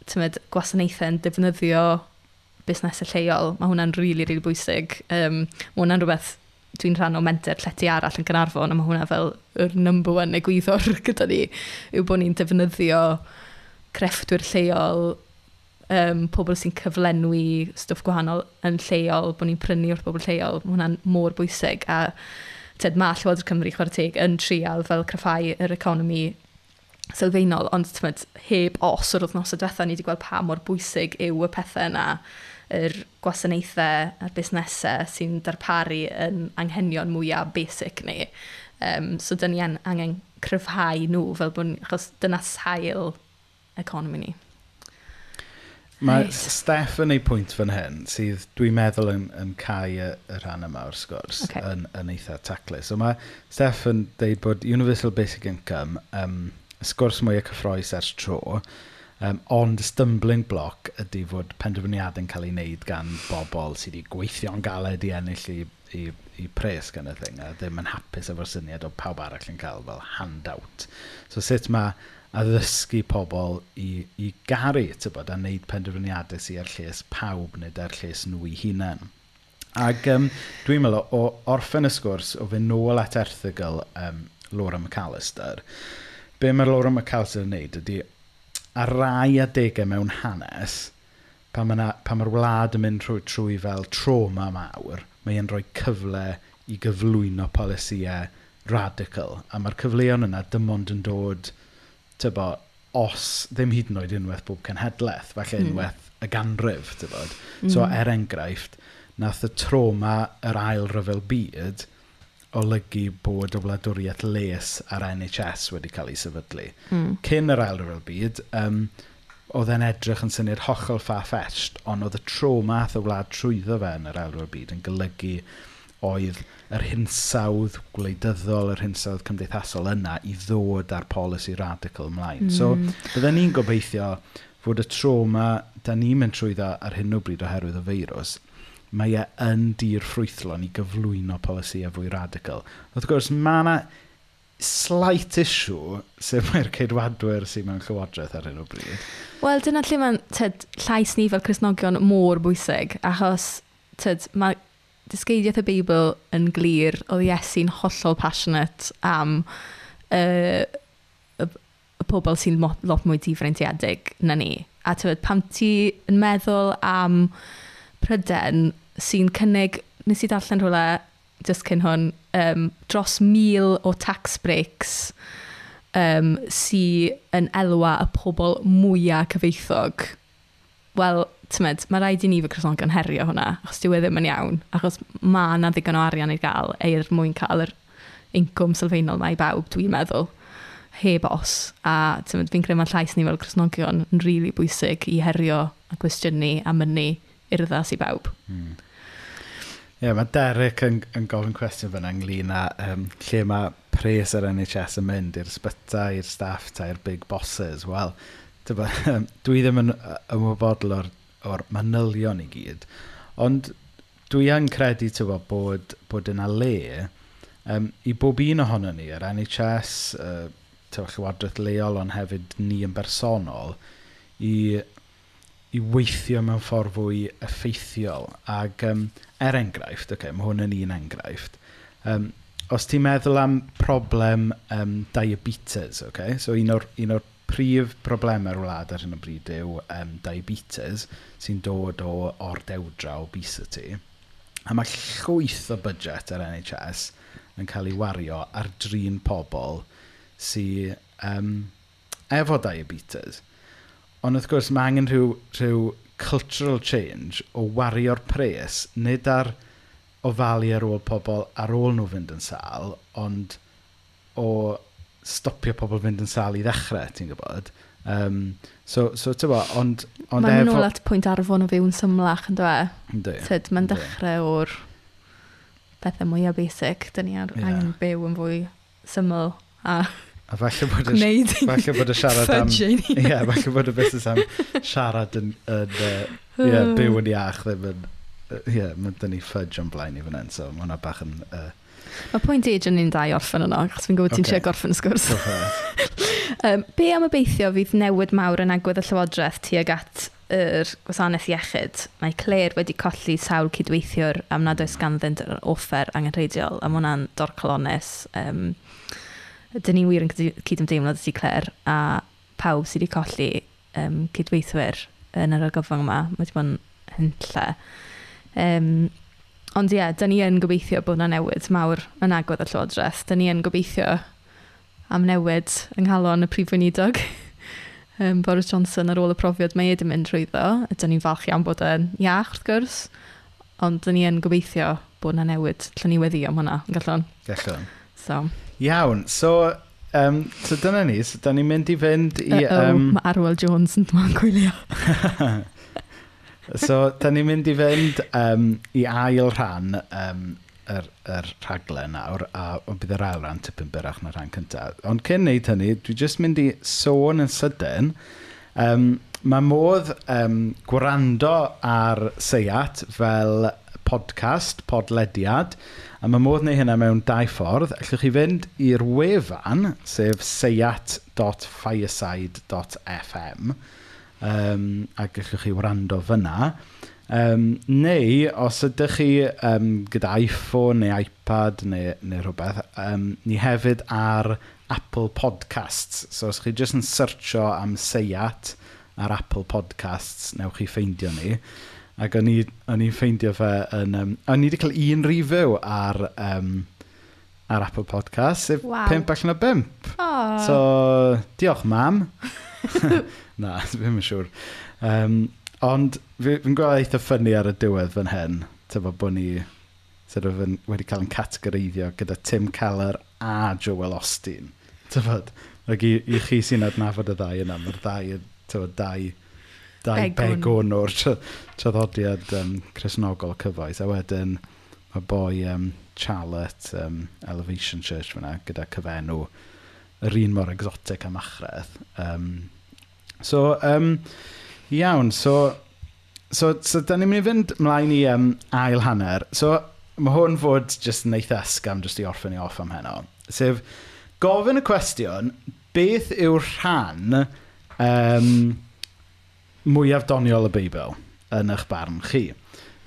Speaker 2: tymed, gwasanaethau yn defnyddio busnesau lleol. Mae hwnna'n rili, really, rili really bwysig. Um, mae hwnna'n rhywbeth dwi'n rhan o menter llety arall yn Gynarfon a mae hwnna fel yr number one egwyddor gyda ni yw bod ni'n defnyddio crefftwyr lleol, um, pobl sy'n cyflenwi stwff gwahanol yn lleol, bod ni'n prynu o'r bobl lleol, mae hwnna'n môr bwysig. A tyd, mae Llywodraeth Cymru chwarae teg yn trial fel cryffau yr economi sylfaenol, ond tymod, heb os o'r y diwethaf ni wedi gweld pa mor bwysig yw y pethau yna, yr gwasanaethau a'r busnesau sy'n darparu yn anghenion mwyaf basic ni. Um, so, dyn ni angen cryfhau nhw fel bod ni, achos dyna sail economi ni.
Speaker 1: Mae right. Steff yn ei pwynt fan hyn, sydd dwi'n meddwl yn, yn cael y, y rhan yma o'r sgwrs, okay. yn, yn eitha taclus. So mae Steff yn dweud bod Universal Basic Income, um, y sgwrs mwy o cyffroes ers tro, um, ond stumbling block ydy fod penderfyniadau'n cael ei wneud gan bobl sydd wedi gweithio'n galed i ennill i, i, i pres gan y thing, a ddim yn hapus efo'r syniad o pawb arall yn cael fel handout. So sut mae addysgu pobl i, i garu, tybod, a wneud penderfyniadau sy'n ar lles pawb nid ar lles nhw i hunain. Ac um, dwi'n meddwl, o orffen y sgwrs, o fe nôl at erthigol um, Laura McAllister, be mae Laura McAllister yn neud ydy, a rai adegau mewn hanes, pan mae'r wlad yn mynd trwy, trwy fel trauma mawr, mae'n rhoi cyfle i gyflwyno polisiau radical. A mae'r cyfleon yna dim ond yn dod tybo, os ddim hyd yn oed unwaith bob cenhedlaeth, falle
Speaker 2: mm.
Speaker 1: unwaith y ganrif, tyfod.
Speaker 2: Mm.
Speaker 1: So, er enghraifft, nath y troma yr ail ryfel byd olygu bod y wladwriaeth les ar NHS wedi cael ei sefydlu.
Speaker 2: Mm.
Speaker 1: Cyn yr ail ryfel byd, um, oedd e'n edrych yn syniad hollol far-fetched, ond oedd y troma ath y wlad trwyddo fe yn yr ail ryfel byd yn golygu oedd yr hinsawdd gwleidyddol, yr hinsawdd cymdeithasol yna i ddod â'r polisi radical ymlaen.
Speaker 2: Mm.
Speaker 1: So, byddwn ni'n gobeithio fod y trauma da ni'n mynd trwyddo ar hyn o bryd oherwydd y feirws, mae e yn dir ffrwythlon i gyflwyno polisiau e fwy radical. Wrth gwrs, mae yna slight issue sef mae'r ceidwadwyr sy'n mewn llywodraeth ar hyn o bryd.
Speaker 2: Wel, dyna lle mae'n llais ni fel Cresnogion mor bwysig, achos tyd, mae dysgeidiaeth y Beibl yn glir, oedd Iesu'n hollol passionate am uh, y, y pobl sy'n lot mwy difreintiedig na ni. A tywed, pam ti yn meddwl am pryden sy'n cynnig, nes i darllen rhywle just cyn hwn, um, dros mil o tax breaks um, sy yn elwa y pobl mwyaf cyfeithog. Wel, tymed, mae rhaid i ni fy Croson gynherio hwnna, achos dyw e ddim yn iawn, achos mae yna ddigon o arian i gael er mwyn cael yr incwm sylfaenol mae i bawb, dwi'n meddwl, heb os. A tymed, fi'n credu mae llais ni fel Crosnogion yn rili really bwysig i herio a gwestiynu a mynnu urddas i bawb.
Speaker 1: Hmm. Ie, yeah, mae Derek yn, yn gofyn cwestiwn fyna ynglyn â um, lle mae pres yr NHS yn mynd i'r sbyta, i'r staff ta, i'r big bosses. Wel, dwi ddim yn ymwybodol o'r o'r manylion i gyd. Ond dwi yn credu tywa, bod, bod yna le um, i bob un ohono ni, yr NHS, uh, tywa, Llywodraeth leol, ond hefyd ni yn bersonol, i, i weithio mewn ffordd fwy effeithiol. Ac um, er enghraifft, okay, mae hwn yn un enghraifft, um, os ti'n meddwl am problem um, diabetes, okay? so un o'r, un o'r prif broblemau'r wlad ar hyn o bryd yw um, diabetes sy'n dod o ordewdra obesity. A mae llwyth o budget ar NHS yn cael ei wario ar drin pobl sy'n um, efo diabetes. Ond wrth gwrs mae angen rhyw, rhyw cultural change o wario'r pres, nid ar ofalu ar ôl pobl ar ôl nhw fynd yn sal, ond o stopio pobl fynd yn sal i ddechrau, ti'n gwybod. Um, so, so ti'n gwybod, ond... ond
Speaker 2: Mae'n efo... nôl at pwynt arfon o fyw'n symlach, yn dweud.
Speaker 1: dwe.
Speaker 2: Tyd, mae'n dechrau o'r bethau mwyaf basic. Dyn ni ar,
Speaker 1: yeah.
Speaker 2: angen byw yn fwy syml a...
Speaker 1: A falle bod y, falle bod y siarad am... Ie, yeah, falle bod y busnes am siarad yn... yn uh, yeah, byw yn iach ddim yn... Ie, yeah, mae dyn ni ffudge o'n blaen i fan hyn, so mae hwnna bach yn... Uh,
Speaker 2: Mae pwynt age yn un dau orffen yno, achos fi'n gwybod okay.
Speaker 1: ti'n
Speaker 2: siarad gorffen y sgwrs. um, be am y beithio fydd newid mawr yn agwedd y Llywodraeth tuag at yr gwasanaeth iechyd, mae Claire wedi colli sawl cydweithiwr am nad oes ganddynt yr offer angenrheidiol, a mae hwnna'n dorcolones. Um, dyn ni wir yn cydymdeimlo dy ti, Claire, a pawb sydd wedi colli um, cydweithwyr yn yr argyfwng yma, mae wedi bod yn hynlle. Um, Ond ie, yeah, da ni yn gobeithio bod yna newid mawr yn agwedd y Llywodraeth. Da ni yn gobeithio am newid yng nghalon y prif weinidog. um, Boris Johnson ar ôl y profiad mae wedi mynd drwyddo. Ydyn ni'n falch iawn bod yn iach wrth gwrs, ond da ni yn gobeithio bod yna newid. Llywn ni weddi am hwnna, yn gallwn.
Speaker 1: Gallwn.
Speaker 2: So.
Speaker 1: Iawn, so Um, so dyna ni, so da ni'n mynd i fynd i...
Speaker 2: Uh -oh,
Speaker 1: um...
Speaker 2: Mae Arwel Jones yn dwi'n gwylio.
Speaker 1: So, da ni'n mynd i fynd um, i ail rhan um, yr, yr rhaglen nawr, a bydd yr ail rhan tipyn byrach na'r rhan cyntaf. Ond cyn neud hynny, dwi jyst mynd i sôn yn sydyn, um, mae modd um, gwrando ar seiat fel podcast, podlediad, a mae modd neu hynna mewn dau ffordd. Allwch chi fynd i'r wefan, sef seiat.fireside.fm, um, a gallwch chi wrando fyna. Um, neu, os ydych chi um, gyda iPhone neu iPad neu, neu rhywbeth, um, ni hefyd ar Apple Podcasts. So, os chi jyst yn searcho am Seiat ar Apple Podcasts, newch chi ffeindio ni. Ac o'n i'n ffeindio fe yn... Um, o'n i wedi cael un review ar, um, ar Apple Podcast, sef
Speaker 2: wow.
Speaker 1: 5 allan o 5.
Speaker 2: Oh.
Speaker 1: So, diolch mam. Na, ddim yn siŵr. Um, ond fi'n gweld eitha ffynnu ar y diwedd fan hyn, tyfo bod ni sort of yn, wedi cael yn categoreiddio gyda Tim Keller a Joel Austin. Tyfod, ac i, i chi sy'n adnafod y ddau yna, mae'r ddau, tyfod, dau, dau
Speaker 2: begwn
Speaker 1: o'r traddodiad um, cresnogol cyfoes. A wedyn, mae boi um, Charlotte um, Elevation Church fyna, gyda cyfenw yr un mor exotic am achredd. Um, So, um, iawn. So, so, so da ni'n mynd i fynd mlaen i um, ail hanner. So, mae hwn fod jyst yn eitha ysgam jyst i orffen i off am heno. Sef, gofyn y cwestiwn, beth yw'r rhan um, mwyaf doniol y Beibl yn eich barn chi?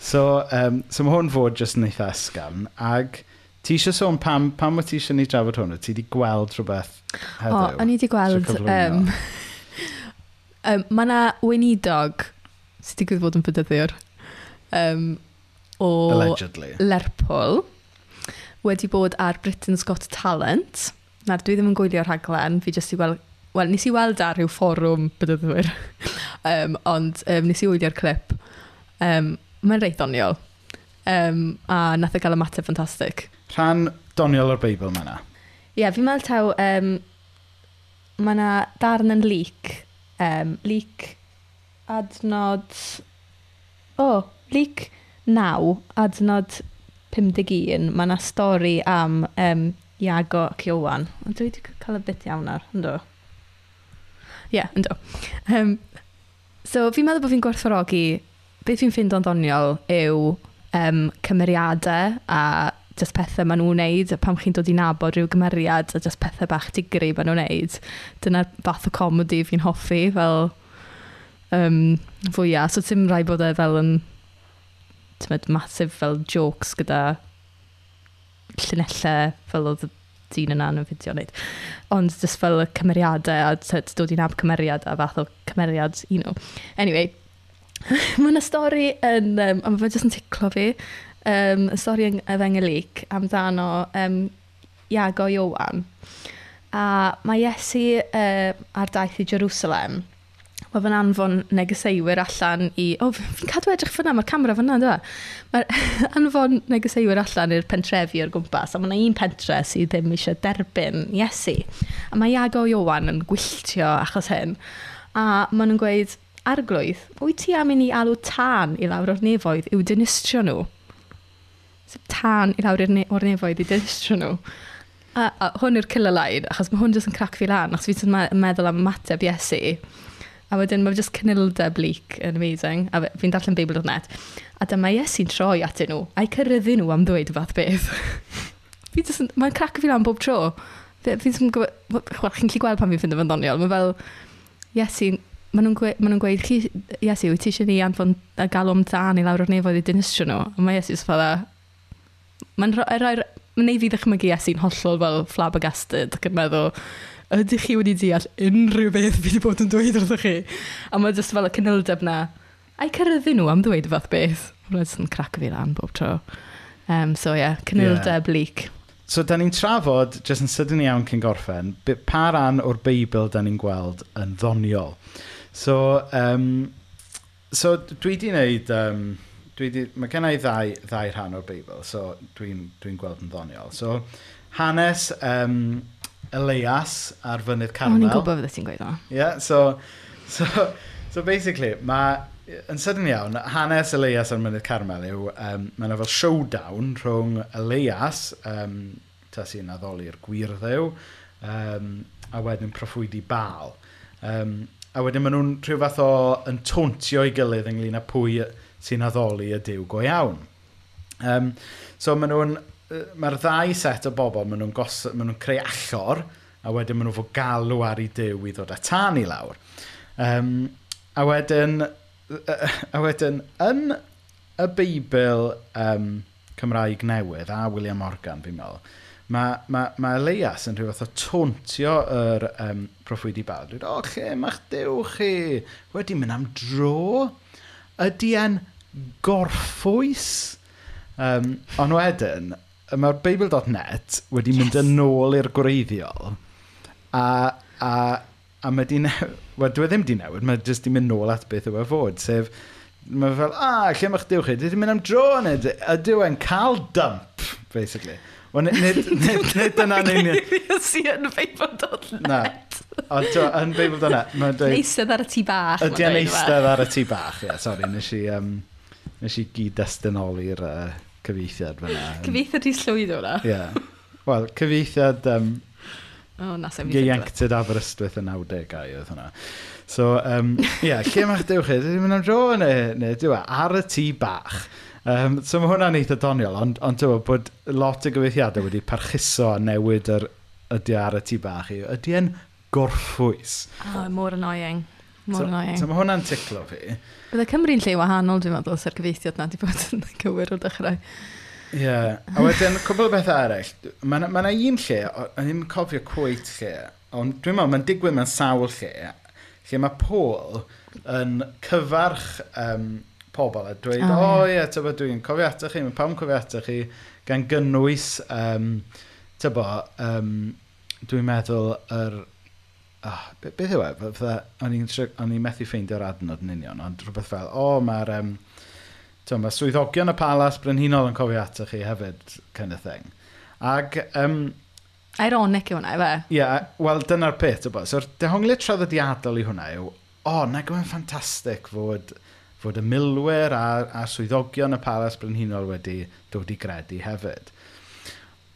Speaker 1: So, um, so mae hwn fod jyst yn eitha ysgam, ag... Ti eisiau sôn pam, pam o ti eisiau ni drafod hwnnw? Ti wedi gweld rhywbeth heddiw?
Speaker 2: O, o'n i wedi gweld... Um, Um, mae yna weinidog sydd wedi gwybod yn bydyddiwr um, o
Speaker 1: Allegedly.
Speaker 2: Lerpwl wedi bod ar Britain's Got Talent. Nawr, dwi ddim yn gwylio'r rhaglen, fi jyst i weld... Wel, nes i weld ar rhyw fforwm bydyddwyr, um, ond um, nes i wylio'r clip. Um, Mae'n reit doniol. Um, a nath e gael ymateb ffantastig.
Speaker 1: Rhan doniol o'r Beibl mae yna.
Speaker 2: Ie, yeah, fi'n meddwl taw um, mae yna darn yn leak um, leak adnod... O, oh, leak 9, adnod 51, mae yna stori am um, Iago ac Iwan. Ond dwi wedi cael y bit iawn ar, ynddo? Ie, yeah, ynddo. Um, so, fi'n meddwl bod fi'n gwerthfawrogi, beth fi'n ffind o'n ddoniol yw um, cymeriadau a just pethau maen nhw'n wneud, pam chi'n dod i nabod rhyw gymeriad a just pethau bach digri maen nhw'n wneud. Dyna'r fath o comedi fi'n hoffi, fel um, fwyaf. So ti'n rhaid bod e fel yn tymed, massive fel jokes gyda llunellau fel oedd y dyn yna yn y fideo wneud. Ond just fel y cymeriadau a tyd, dod i nab cymeriad a fath o cymeriad, you know. Anyway, mae yna stori yn, um, a mae fe jyst yn ticlo fi, um, y stori efengelic amdano um, Iago Iowan. A mae Iesu uh, ar daith i Jerusalem. Mae fy'n anfon negeseiwyr allan i... O, oh, fi'n cadw edrych fyna, mae'r camera fyna, dwi. E? Mae'r anfon negeseiwyr allan i'r pentrefi o'r gwmpas, a mae yna un pentre sydd ddim eisiau derbyn Iesu. A mae Iago Iowan yn gwylltio achos hyn. A maen nhw'n gweud, arglwydd, wyt ti am i ni alw tân i lawr o'r nefoedd i'w dinistrio nhw? tan i lawr ne o'r nefoedd i distro nhw. A, a hwn yw'r killer line, achos mae hwn jyst yn crac fi lan, achos fi jyst yn me meddwl am mateb Iesu. A wedyn mae jyst cynilda bleak yn amazing, a fi'n darllen Beibl.net. A dyma Iesu'n troi atyn nhw, a'i cyrryddu nhw am ddweud fath beth. fi jyst mae'n crac fi lan bob tro. Fi'n fi gwybod, chwach, chi'n gallu gweld pan fi'n ffind yn ddoniol, mae fel, Iesu, maen nhw'n gwe, ma nhw gweud chi, Iesu, wyt ti eisiau ni anfon a galw am dan i lawr o'r nefoedd i dynistro nhw? A mae Iesu's fel, mae'n rhoi... rhoi Mae'n neud fi ddechmygu Iesu'n hollol fel flabbergasted ac yn meddwl, ydych chi wedi deall unrhyw beth fi wedi bod yn dweud wrthych chi? A mae jyst fel y cynildeb na, a'i cyrryddu nhw am ddweud fath beth. mae'n jyst yn crac fi lan bob tro. Um, so ie, yeah, cynildeb yeah. leak.
Speaker 1: So, da ni'n trafod, jyst yn sydyn iawn cyn gorffen, pa ran o'r Beibl da ni'n gweld yn ddoniol. So, um, so dwi di wneud... Um, dwi di, mae gen i ddau, ddau rhan o'r Beibl, so dwi'n dwi, gweld yn ddoniol. So, hanes um, Elias ar fynydd Carmel.
Speaker 2: O'n i'n gwybod fyddet ti'n gweud o.
Speaker 1: Yeah, so, so, so basically, mae yn sydyn iawn, hanes Elias ar mynydd Carmel yw, um, mae yna fel showdown rhwng Elias, um, ta sy'n addoli'r gwir ddew, um, a wedyn proffwydi bal. Um, a wedyn maen nhw'n rhyw fath o yn tontio i gilydd ynglyn â pwy sy'n addoli y diw go iawn. Um, so maen nhw'n, mae'r ddau set o bobl, maen nhw'n maen nhw creu allor, a wedyn maen nhw'n fod galw ar ei diw i ddod â tan i lawr. Um, a wedyn, a wedyn, yn y Beibl um, Cymraeg newydd a William Morgan, fi'n meddwl, mae, mae, mae Elias yn rhyw fath o tauntio yr um, proffwydi bal. Dwi'n dweud, o, lle mae'ch dew chi? Wedi mynd am dro? ydy e'n gorffwys? Um, ond wedyn, mae'r Bible.net wedi yes. mynd yn ôl i'r gwreiddiol a, a, a mae di newid, wel, dwi e ddim di newid, mae jyst di mynd nôl at beth yw e fod, sef mae fel, a, lle mae'ch diwch chi? Dwi di mynd am dro neu ydyw e'n cael dump, basically. Wel, nid, nid, nid, nid dyna'n union.
Speaker 2: Nid yn
Speaker 1: Na. Ond to, yn Beibl Dona, mae'n dweud...
Speaker 2: Neistedd ar y tŷ bach.
Speaker 1: Ydy yn eistedd ar y tŷ bach, ie. Yeah, sori, nes i, um, nes i gyd destynoli'r uh, cyfeithiad fyna.
Speaker 2: cyfeithiad i llwyd o'na?
Speaker 1: Ie. Yeah. Wel, cyfeithiad... Um,
Speaker 2: o, na sef i
Speaker 1: Ieuenctid Aberystwyth yn 90au oedd hwnna. So, um, ie, yeah, lle mae'ch dewch chi? Dwi'n mynd am dro neu, neu dwi'n ar y tŷ bach. Um, so mae hwnna'n eitha doniol, ond, ond dwi'n bod lot o gyfeithiadau wedi parchuso a newid yr ydy ar y tŷ bach i. Ydy e'n gorffwys.
Speaker 2: Oh, mor annoying. Mor
Speaker 1: so,
Speaker 2: annoying.
Speaker 1: So mae hwnna'n ticlo fi.
Speaker 2: Bydde Cymru'n lle wahanol, dwi'n meddwl, sy'r gyfeithiad na di bod yn gywir o dechrau.
Speaker 1: Ie. Yeah. A wedyn, cwbl o beth arall. Mae yna ma un lle, o'n i'n cofio cwyt lle, ond dwi'n meddwl, mae'n digwydd mewn sawl lle, lle mae Paul yn cyfarch um, pobl a dweud, o oh, ie, oh, yeah, dwi'n cofio ato chi, mae pawb yn cofio ato chi, gan gynnwys, um, tybo, um, dwi'n meddwl, yr oh, beth yw e? O'n i'n methu ffeindio'r adnod yn union, ond rhywbeth fel, o, oh, mae'r um, mae swyddogion y palas brenhinol yn cofio ato chi hefyd, kind of thing. Ag, um,
Speaker 2: Ironic yw hwnna, efe?
Speaker 1: Ie, yeah, wel, dyna'r peth, ybo. So'r dehongliad traddodiadol i hwnna yw, o, oh, nag yw'n ffantastig fod, fod y milwyr a, a swyddogion y palas brenhinol wedi dod i gredu hefyd.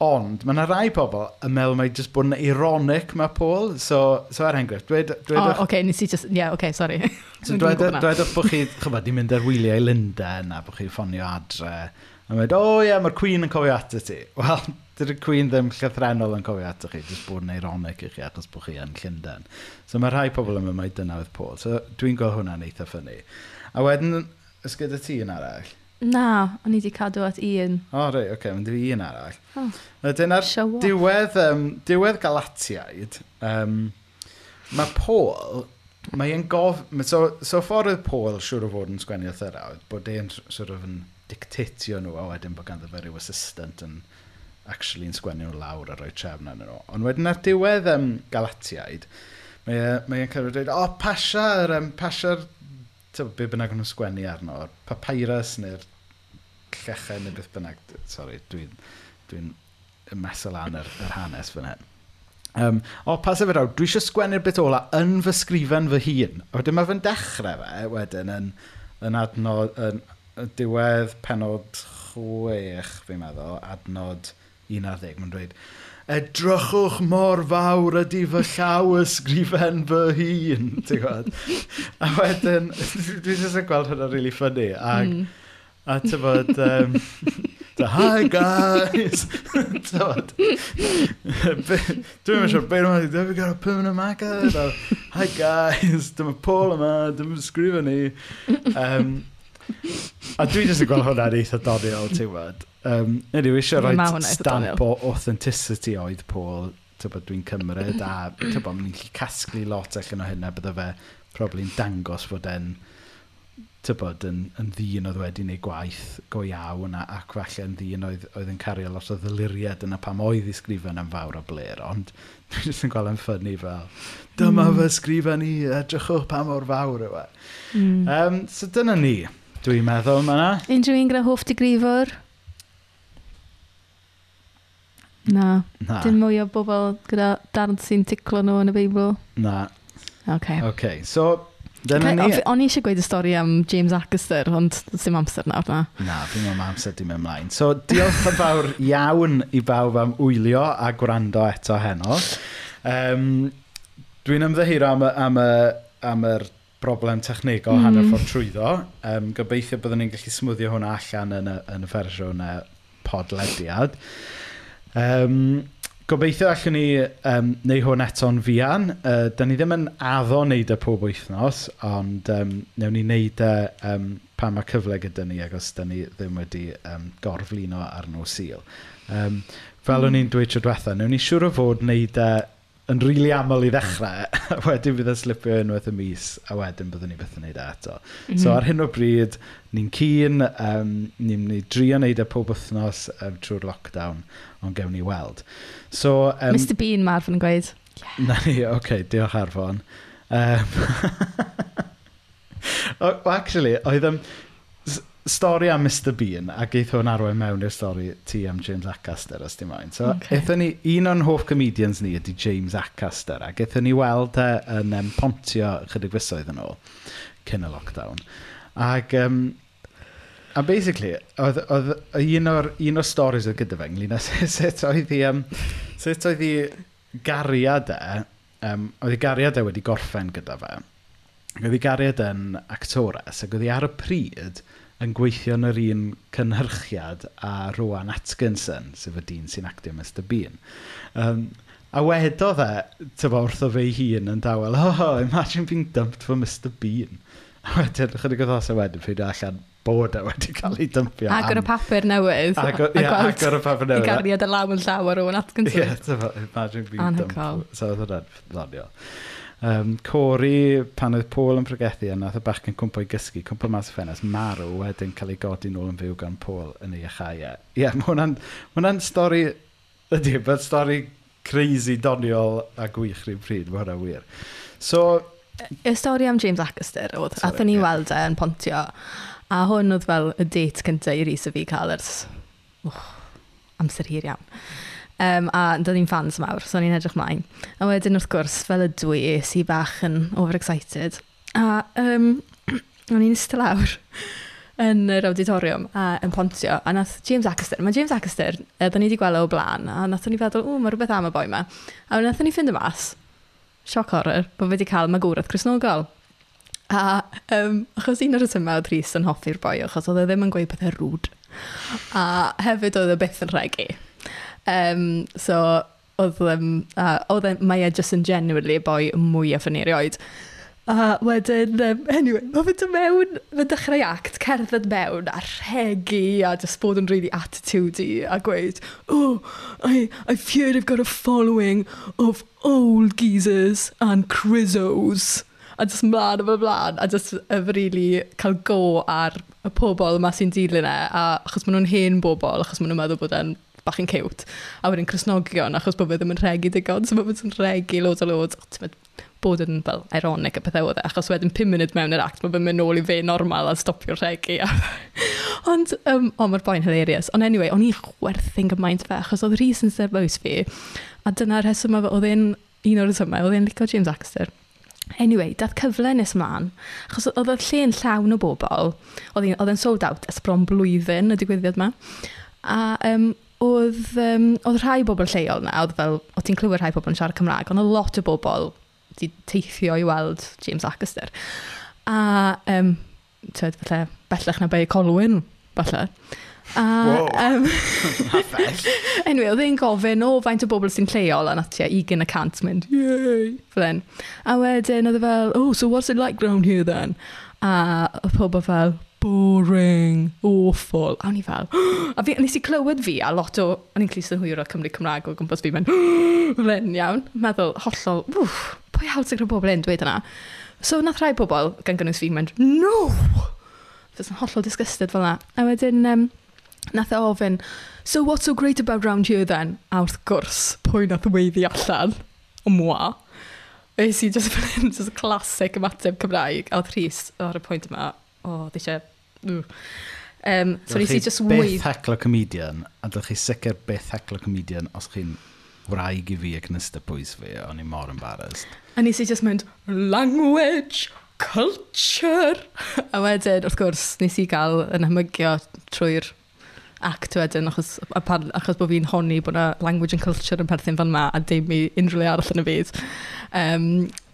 Speaker 1: Ond, mae yna rai pobl yn meddwl mae jyst bod yn ironic mae Paul. So, so er enghraifft, dweud... dweud
Speaker 2: oh, oce, okay, nes i just... Yeah, oce, okay, sorry.
Speaker 1: so, dweud, dweud o'ch bod chi, chybod, di mynd ar wyliau Linda a bod chi'n ffonio adre. A dweud, o oh, ie, yeah, mae'r Queen yn cofio ato ti. Wel, dydy'r Queen ddim llythrenol yn cofio ato chi, jyst bod yn ironic i chi achos bod chi yn Llundain. So mae rhai pobl yn meddwl mae dyna oedd Paul. So dwi'n gweld hwnna'n eitha ffynnu. A wedyn, ysgyd y ti yn arall?
Speaker 2: Na, o'n i wedi cadw at un.
Speaker 1: O, oh, rei, oce, okay, mynd i un arall. Oh. Dyna'r diwedd, um, diwedd Galatiaid, um, mae Paul, mae e'n gof... So, so ffordd oedd Paul siwr o fod yn sgwennu o thyrawd, bod e'n sort of yn dictatio nhw, a wedyn bod ganddo fe rhyw assistant yn actually yn sgwennu nhw lawr a rhoi trefn yn nhw. Ond wedyn ar diwedd um, Galatiaid, mae e, e'n mae cyrraedd dweud, o, oh, pasia'r um, pasia'r tyw, be bynnag nhw'n sgwennu arno, o'r papyrus neu'r llechen neu beth bynnag, sori, dwi'n dwi, dwi mesol lan yr, yr hanes fan hyn. Um, o, pas efo'r awd, dwi eisiau sgwennu'r bit ola yn fy sgrifen fy hun. A wedyn mae fy'n dechrau fe wedyn yn, yn adnod, yn, yn diwedd penod chwech, fi'n meddwl, adnod 11, mae'n dweud, edrychwch mor fawr ydy fy llaw ysgrifen fy hun. Ti'n gwybod? a wedyn, dwi jyst yn gweld hynny'n really funny. Ac, mm. a ti'n bod, um, the hi guys! ti'n bod? Dwi'n siŵr, beth yma, have you got a permanent maca? hi guys, dyma Paul yma, dyma sgrifen ni. Um, A dwi jyst yn gweld hwnna'n eitha doniol, ti'n gwybod. Um, Nid yw eisiau rhoi stamp o authenticity oedd Paul, tybod dwi'n cymryd, a tybod ni'n gallu casglu lot allan o hynna, bydde fe probably'n dangos fod e'n tybod yn, yn ddyn oedd wedi wneud gwaith go iawn a, ac falle yn ddyn oedd, oedd yn cario lot o ddiliriad yna pam oedd i sgrifen yn fawr o bler ond dwi'n jyst yn gweld yn ffynnu fel dyma mm. fy sgrifen i, edrychwch pa mor fawr yw e mm. um, so dyna ni Dwi'n meddwl mae yna.
Speaker 2: Unrhyw un gyda hoff digrifwr? Na. Na. Dim mwy o bobl gyda darn sy'n ticlo nhw yn y Beibl.
Speaker 1: Na.
Speaker 2: Okay.
Speaker 1: Okay, so dyna
Speaker 2: okay, ni. O'n i eisiau gweud y stori am James Acaster, ond dim amser nawr na.
Speaker 1: Na, ddim am amser dim ymlaen. So diolch yn fawr iawn i bawb am wylio a gwrando eto heno. Um, Dwi'n ymddeheiro am, am, am, am yr broblem technegol mm. hanner ffordd trwyddo. Um, gobeithio byddwn ni'n gallu smwddio hwnna allan yn y, yn y fersiwn y podlediad. Um, gobeithio allwn ni um, neu hwn eto'n fian. Uh, da ni ddim yn addo wneud y pob wythnos, ond um, newn ni wneud y um, pan mae cyfle gyda ni, ac os da ni ddim wedi um, gorflino ar nhw syl. Um, fel mm. o'n i'n dweud tro diwetha, newn ni siŵr o fod wneud y yn rili really aml i ddechrau, a wedyn bydd yn slipio unwaith y mis, a wedyn byddwn ni byth yn neud e eto. Mm -hmm. So mhm. ar hyn o bryd, ni'n cyn, um, ni'n ni i drio neud e pob wythnos um, trwy'r lockdown, ond gewn ni weld. So,
Speaker 2: um, Mr Bean mae Arfon yn gweud.
Speaker 1: Yeah. Na ni, oce, okay, diolch Arfon. Um, actually, oedd... Um, stori am Mr Bean a geith hwn arwain mewn i'r stori ti am James Acaster os dim moyn. So, okay. eithon ni, un o'n hoff comedians ni ydy James Acaster a eithon ni weld e yn um, pontio chydig fysoedd yn ôl cyn y lockdown. Ac, um, a basically, oedd, oedd un o'r, un o'r stories oedd gyda fe ynglyn â sut oedd hi, um, sut oedd hi gariad e, um, oedd hi gariad e wedi gorffen gyda fe. Oedd hi gariad yn actores ac oedd hi ar y pryd yn gweithio yn yr un cynhyrchiad a Rowan Atkinson, sef y dyn sy'n actio Mr Bean. Um, a wedodd e, tyfo, wrtho fe ei hun yn dawel, oh, imagine being dumped for Mr Bean. A wedyn, chydig o ddos e wedyn, ffeindio allan bod e wedi cael ei dympio.
Speaker 2: Agor y papur newydd.
Speaker 1: Agor, yeah, agor y papur newydd.
Speaker 2: I gariad y law yn llaw ar Rowan Atkinson.
Speaker 1: Ie, yeah, tyfo, imagine being Anhygol. dumped. So, oedd hwnna'n ddoniol. Um, Cori, pan oedd Paul yn pregethu yna, oedd y bach yn cwmpo i gysgu, cwmpo mas y ffenest, marw wedyn cael ei godi nôl yn fyw gan Paul yn ei achau. E. Ie, yeah, mae hwnna'n hwnna stori, ydy, mae'n stori crazy doniol a gwych rhywun pryd, mae hwnna'n wir. So,
Speaker 2: Y stori am James Acaster oedd, a ni yeah. weld e yn pontio, a hwn oedd fel y date cyntaf i Rhys a fi cael ers oh, amser hir iawn. Um, a dod hi'n fans mawr, so ni'n edrych mlaen. A wedyn wrth gwrs, fel y dwi, es i bach yn overexcited. A um, o'n i'n ystod lawr yn yr auditorium a yn pontio. A nath James Acaster, mae James Acaster, e, da ni wedi gweld o blaen, a nath ni feddwl, o, mae rhywbeth am y boi yma. A nath ni ffind y mas, sioc horror, bod wedi cael magwraeth Cresnogol. A um, achos un o'r rhesymau oedd Rhys yn hoffi'r boi, achos oedd e ddim yn gweud pethau rŵd. A hefyd oedd e byth yn regu. Um, so, oedd, um, uh, oedd e, mae e just yn genuinely y boi mwyaf yn erioed. A wedyn, um, anyway, mae fe dy mewn, fe dechrau act, cerdded mewn a rhegi a just bod yn really attitude i a gweud, oh, I, I fear I've got a following of old geezers and crizzos. A just mlaen yma mlaen, a just yf really cael go ar y pobl yma sy'n dilyn e, a achos maen nhw'n hen bobl, achos maen nhw'n meddwl bod e'n bach yn cute. A wedyn Cresnogion, achos bod fe ddim yn regu digon, so bod fe'n regu loads o loads. O, bod yn fel ironic a pethau oedd e, achos wedyn 5 munud mewn yr act, mae fe'n mynd nôl i fe normal a stopio regu. ond, um, o, mae'r boi'n hilarious. Ond anyway, o'n i'n chwerthu'n gymaint fe, achos oedd Rhys yn sefwys fi, a dyna'r rheswm oedd e'n un o'r rhesymau, oedd e'n licio James Axter. Anyway, dath cyfle nes ymlaen, achos oedd y lle yn llawn o bobl, oedd e'n sold out ysbron blwyddyn y digwyddiad yma, a um, oedd, um, oedd rhai bobl lleol na, oedd fel, o ti'n clywed rhai bobl yn siarad Cymraeg, ond oedd lot o bobl wedi teithio i weld James Acaster. A, um, tyd, falle, bellach na Bay Colwyn, falle. A, wow. um, anyway, oedd e'n gofyn o faint o bobl sy'n lleol a natia 20% mynd, yey, flen. A wedyn oedd e fel, oh, so what's it like round here then? A oedd pobl fel, boring, awful. A o'n i fel, a fi, nes i clywed fi a lot o, o'n i'n clis yn hwyr o Cymru Cymraeg o gwmpas fi, mewn, len iawn, meddwl, hollol, wff, pwy hawl sy'n gwneud pobl yn dweud yna. So, nath rhai pobl, gan gynnwys fi, mynd, no! Fes yn hollol disgusted fel yna. A wedyn, um, nath e ofyn, so what's so great about round here then? A wrth gwrs, pwy nath weiddi allan? O mwa. Ys i just fel hyn, just classic ymateb Cymraeg. A oedd Rhys ar y pwynt yma, o, oh, eisiau Um, so nes i just
Speaker 1: wyth... Beth heclo comedian, a dylch chi sicr beth heclo comedian os chi'n wraig i fi ac yn pwys fi, o'n i mor embarrassed.
Speaker 2: A nes i just mynd, language, culture. A wedyn, wrth gwrs, nes i gael yn hymygio trwy'r act wedyn, achos, achos bod fi'n honni bod yna language and culture yn perthyn fan ma, a dim i unrhyw le arall yn y byd. Um,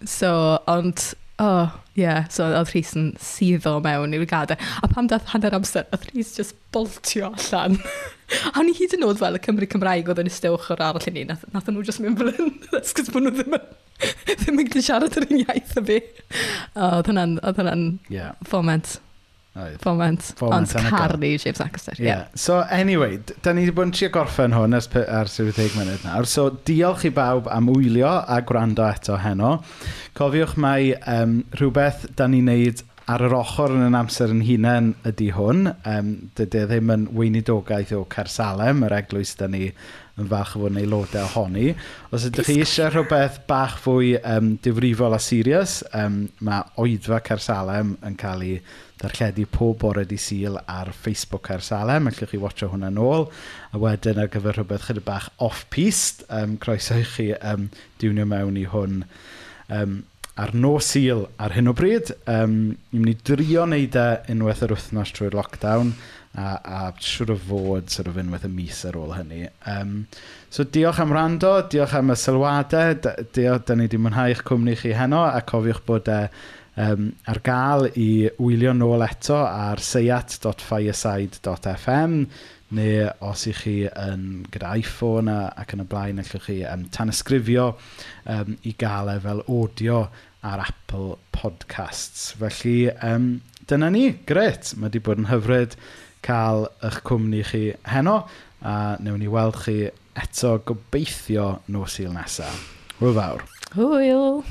Speaker 2: so, ond oh, ie. Yeah. So oedd Rhys yn syddo mewn i'r gadau. A pam dath hanner amser, oedd Rhys just boltio allan. a ni hyd yn oed fel y Cymru Cymraeg oedd yn ystewch o'r arall i ni. Nath, nath nhw just mynd fel yn, that's cos bod nhw ddim yn ddim yn gallu siarad yr un iaith o fi. Oedd hwnna'n yeah. foment.
Speaker 1: Oedd.
Speaker 2: Foment.
Speaker 1: Foment
Speaker 2: Ond caru James Acaster. Yeah.
Speaker 1: yeah. So, anyway, da ni wedi bod yn trio gorffen hwn ers ar 70 munud nawr. So, diolch i bawb am wylio a gwrando eto heno. Cofiwch mai um, rhywbeth da ni'n neud ar yr ochr yn yn amser yn hunain ydy hwn. Um, dydy e ddim yn weinidogaeth o Cersalem, yr eglwys da ni yn fach o fod yn aelodau ohoni. Os ydych chi eisiau rhywbeth bach fwy um, difrifol a serious, um, mae oedfa Cersalem yn cael ei ddarlledu pob bore di syl ar Facebook ar Salem, allwch chi watcho hwnna nôl, a wedyn ar gyfer rhywbeth chydig bach off-piste, um, croeso i chi um, diwnio mewn i hwn um, ar no syl ar hyn o bryd. Um, ni'n mynd i drio wneud e unwaith yr wythnos trwy'r lockdown, a, a siwr o fod sort of unwaith y mis ar ôl hynny. Um, so diolch am rando, diolch am y sylwadau, diolch, da ni wedi mwynhau eich cwmni chi heno, a cofiwch bod e uh, um, ar gael i wylio nôl eto ar seiat.fireside.fm neu os ych chi yn gyda iPhone a, ac yn y blaen allwch chi um, tanysgrifio um, i gael e fel audio ar Apple Podcasts. Felly, um, dyna ni. Gret, mae wedi bod yn hyfryd cael eich cwmni chi heno a newn ni weld chi eto gobeithio nos il nesaf. Hwyl fawr.
Speaker 2: Hwyl.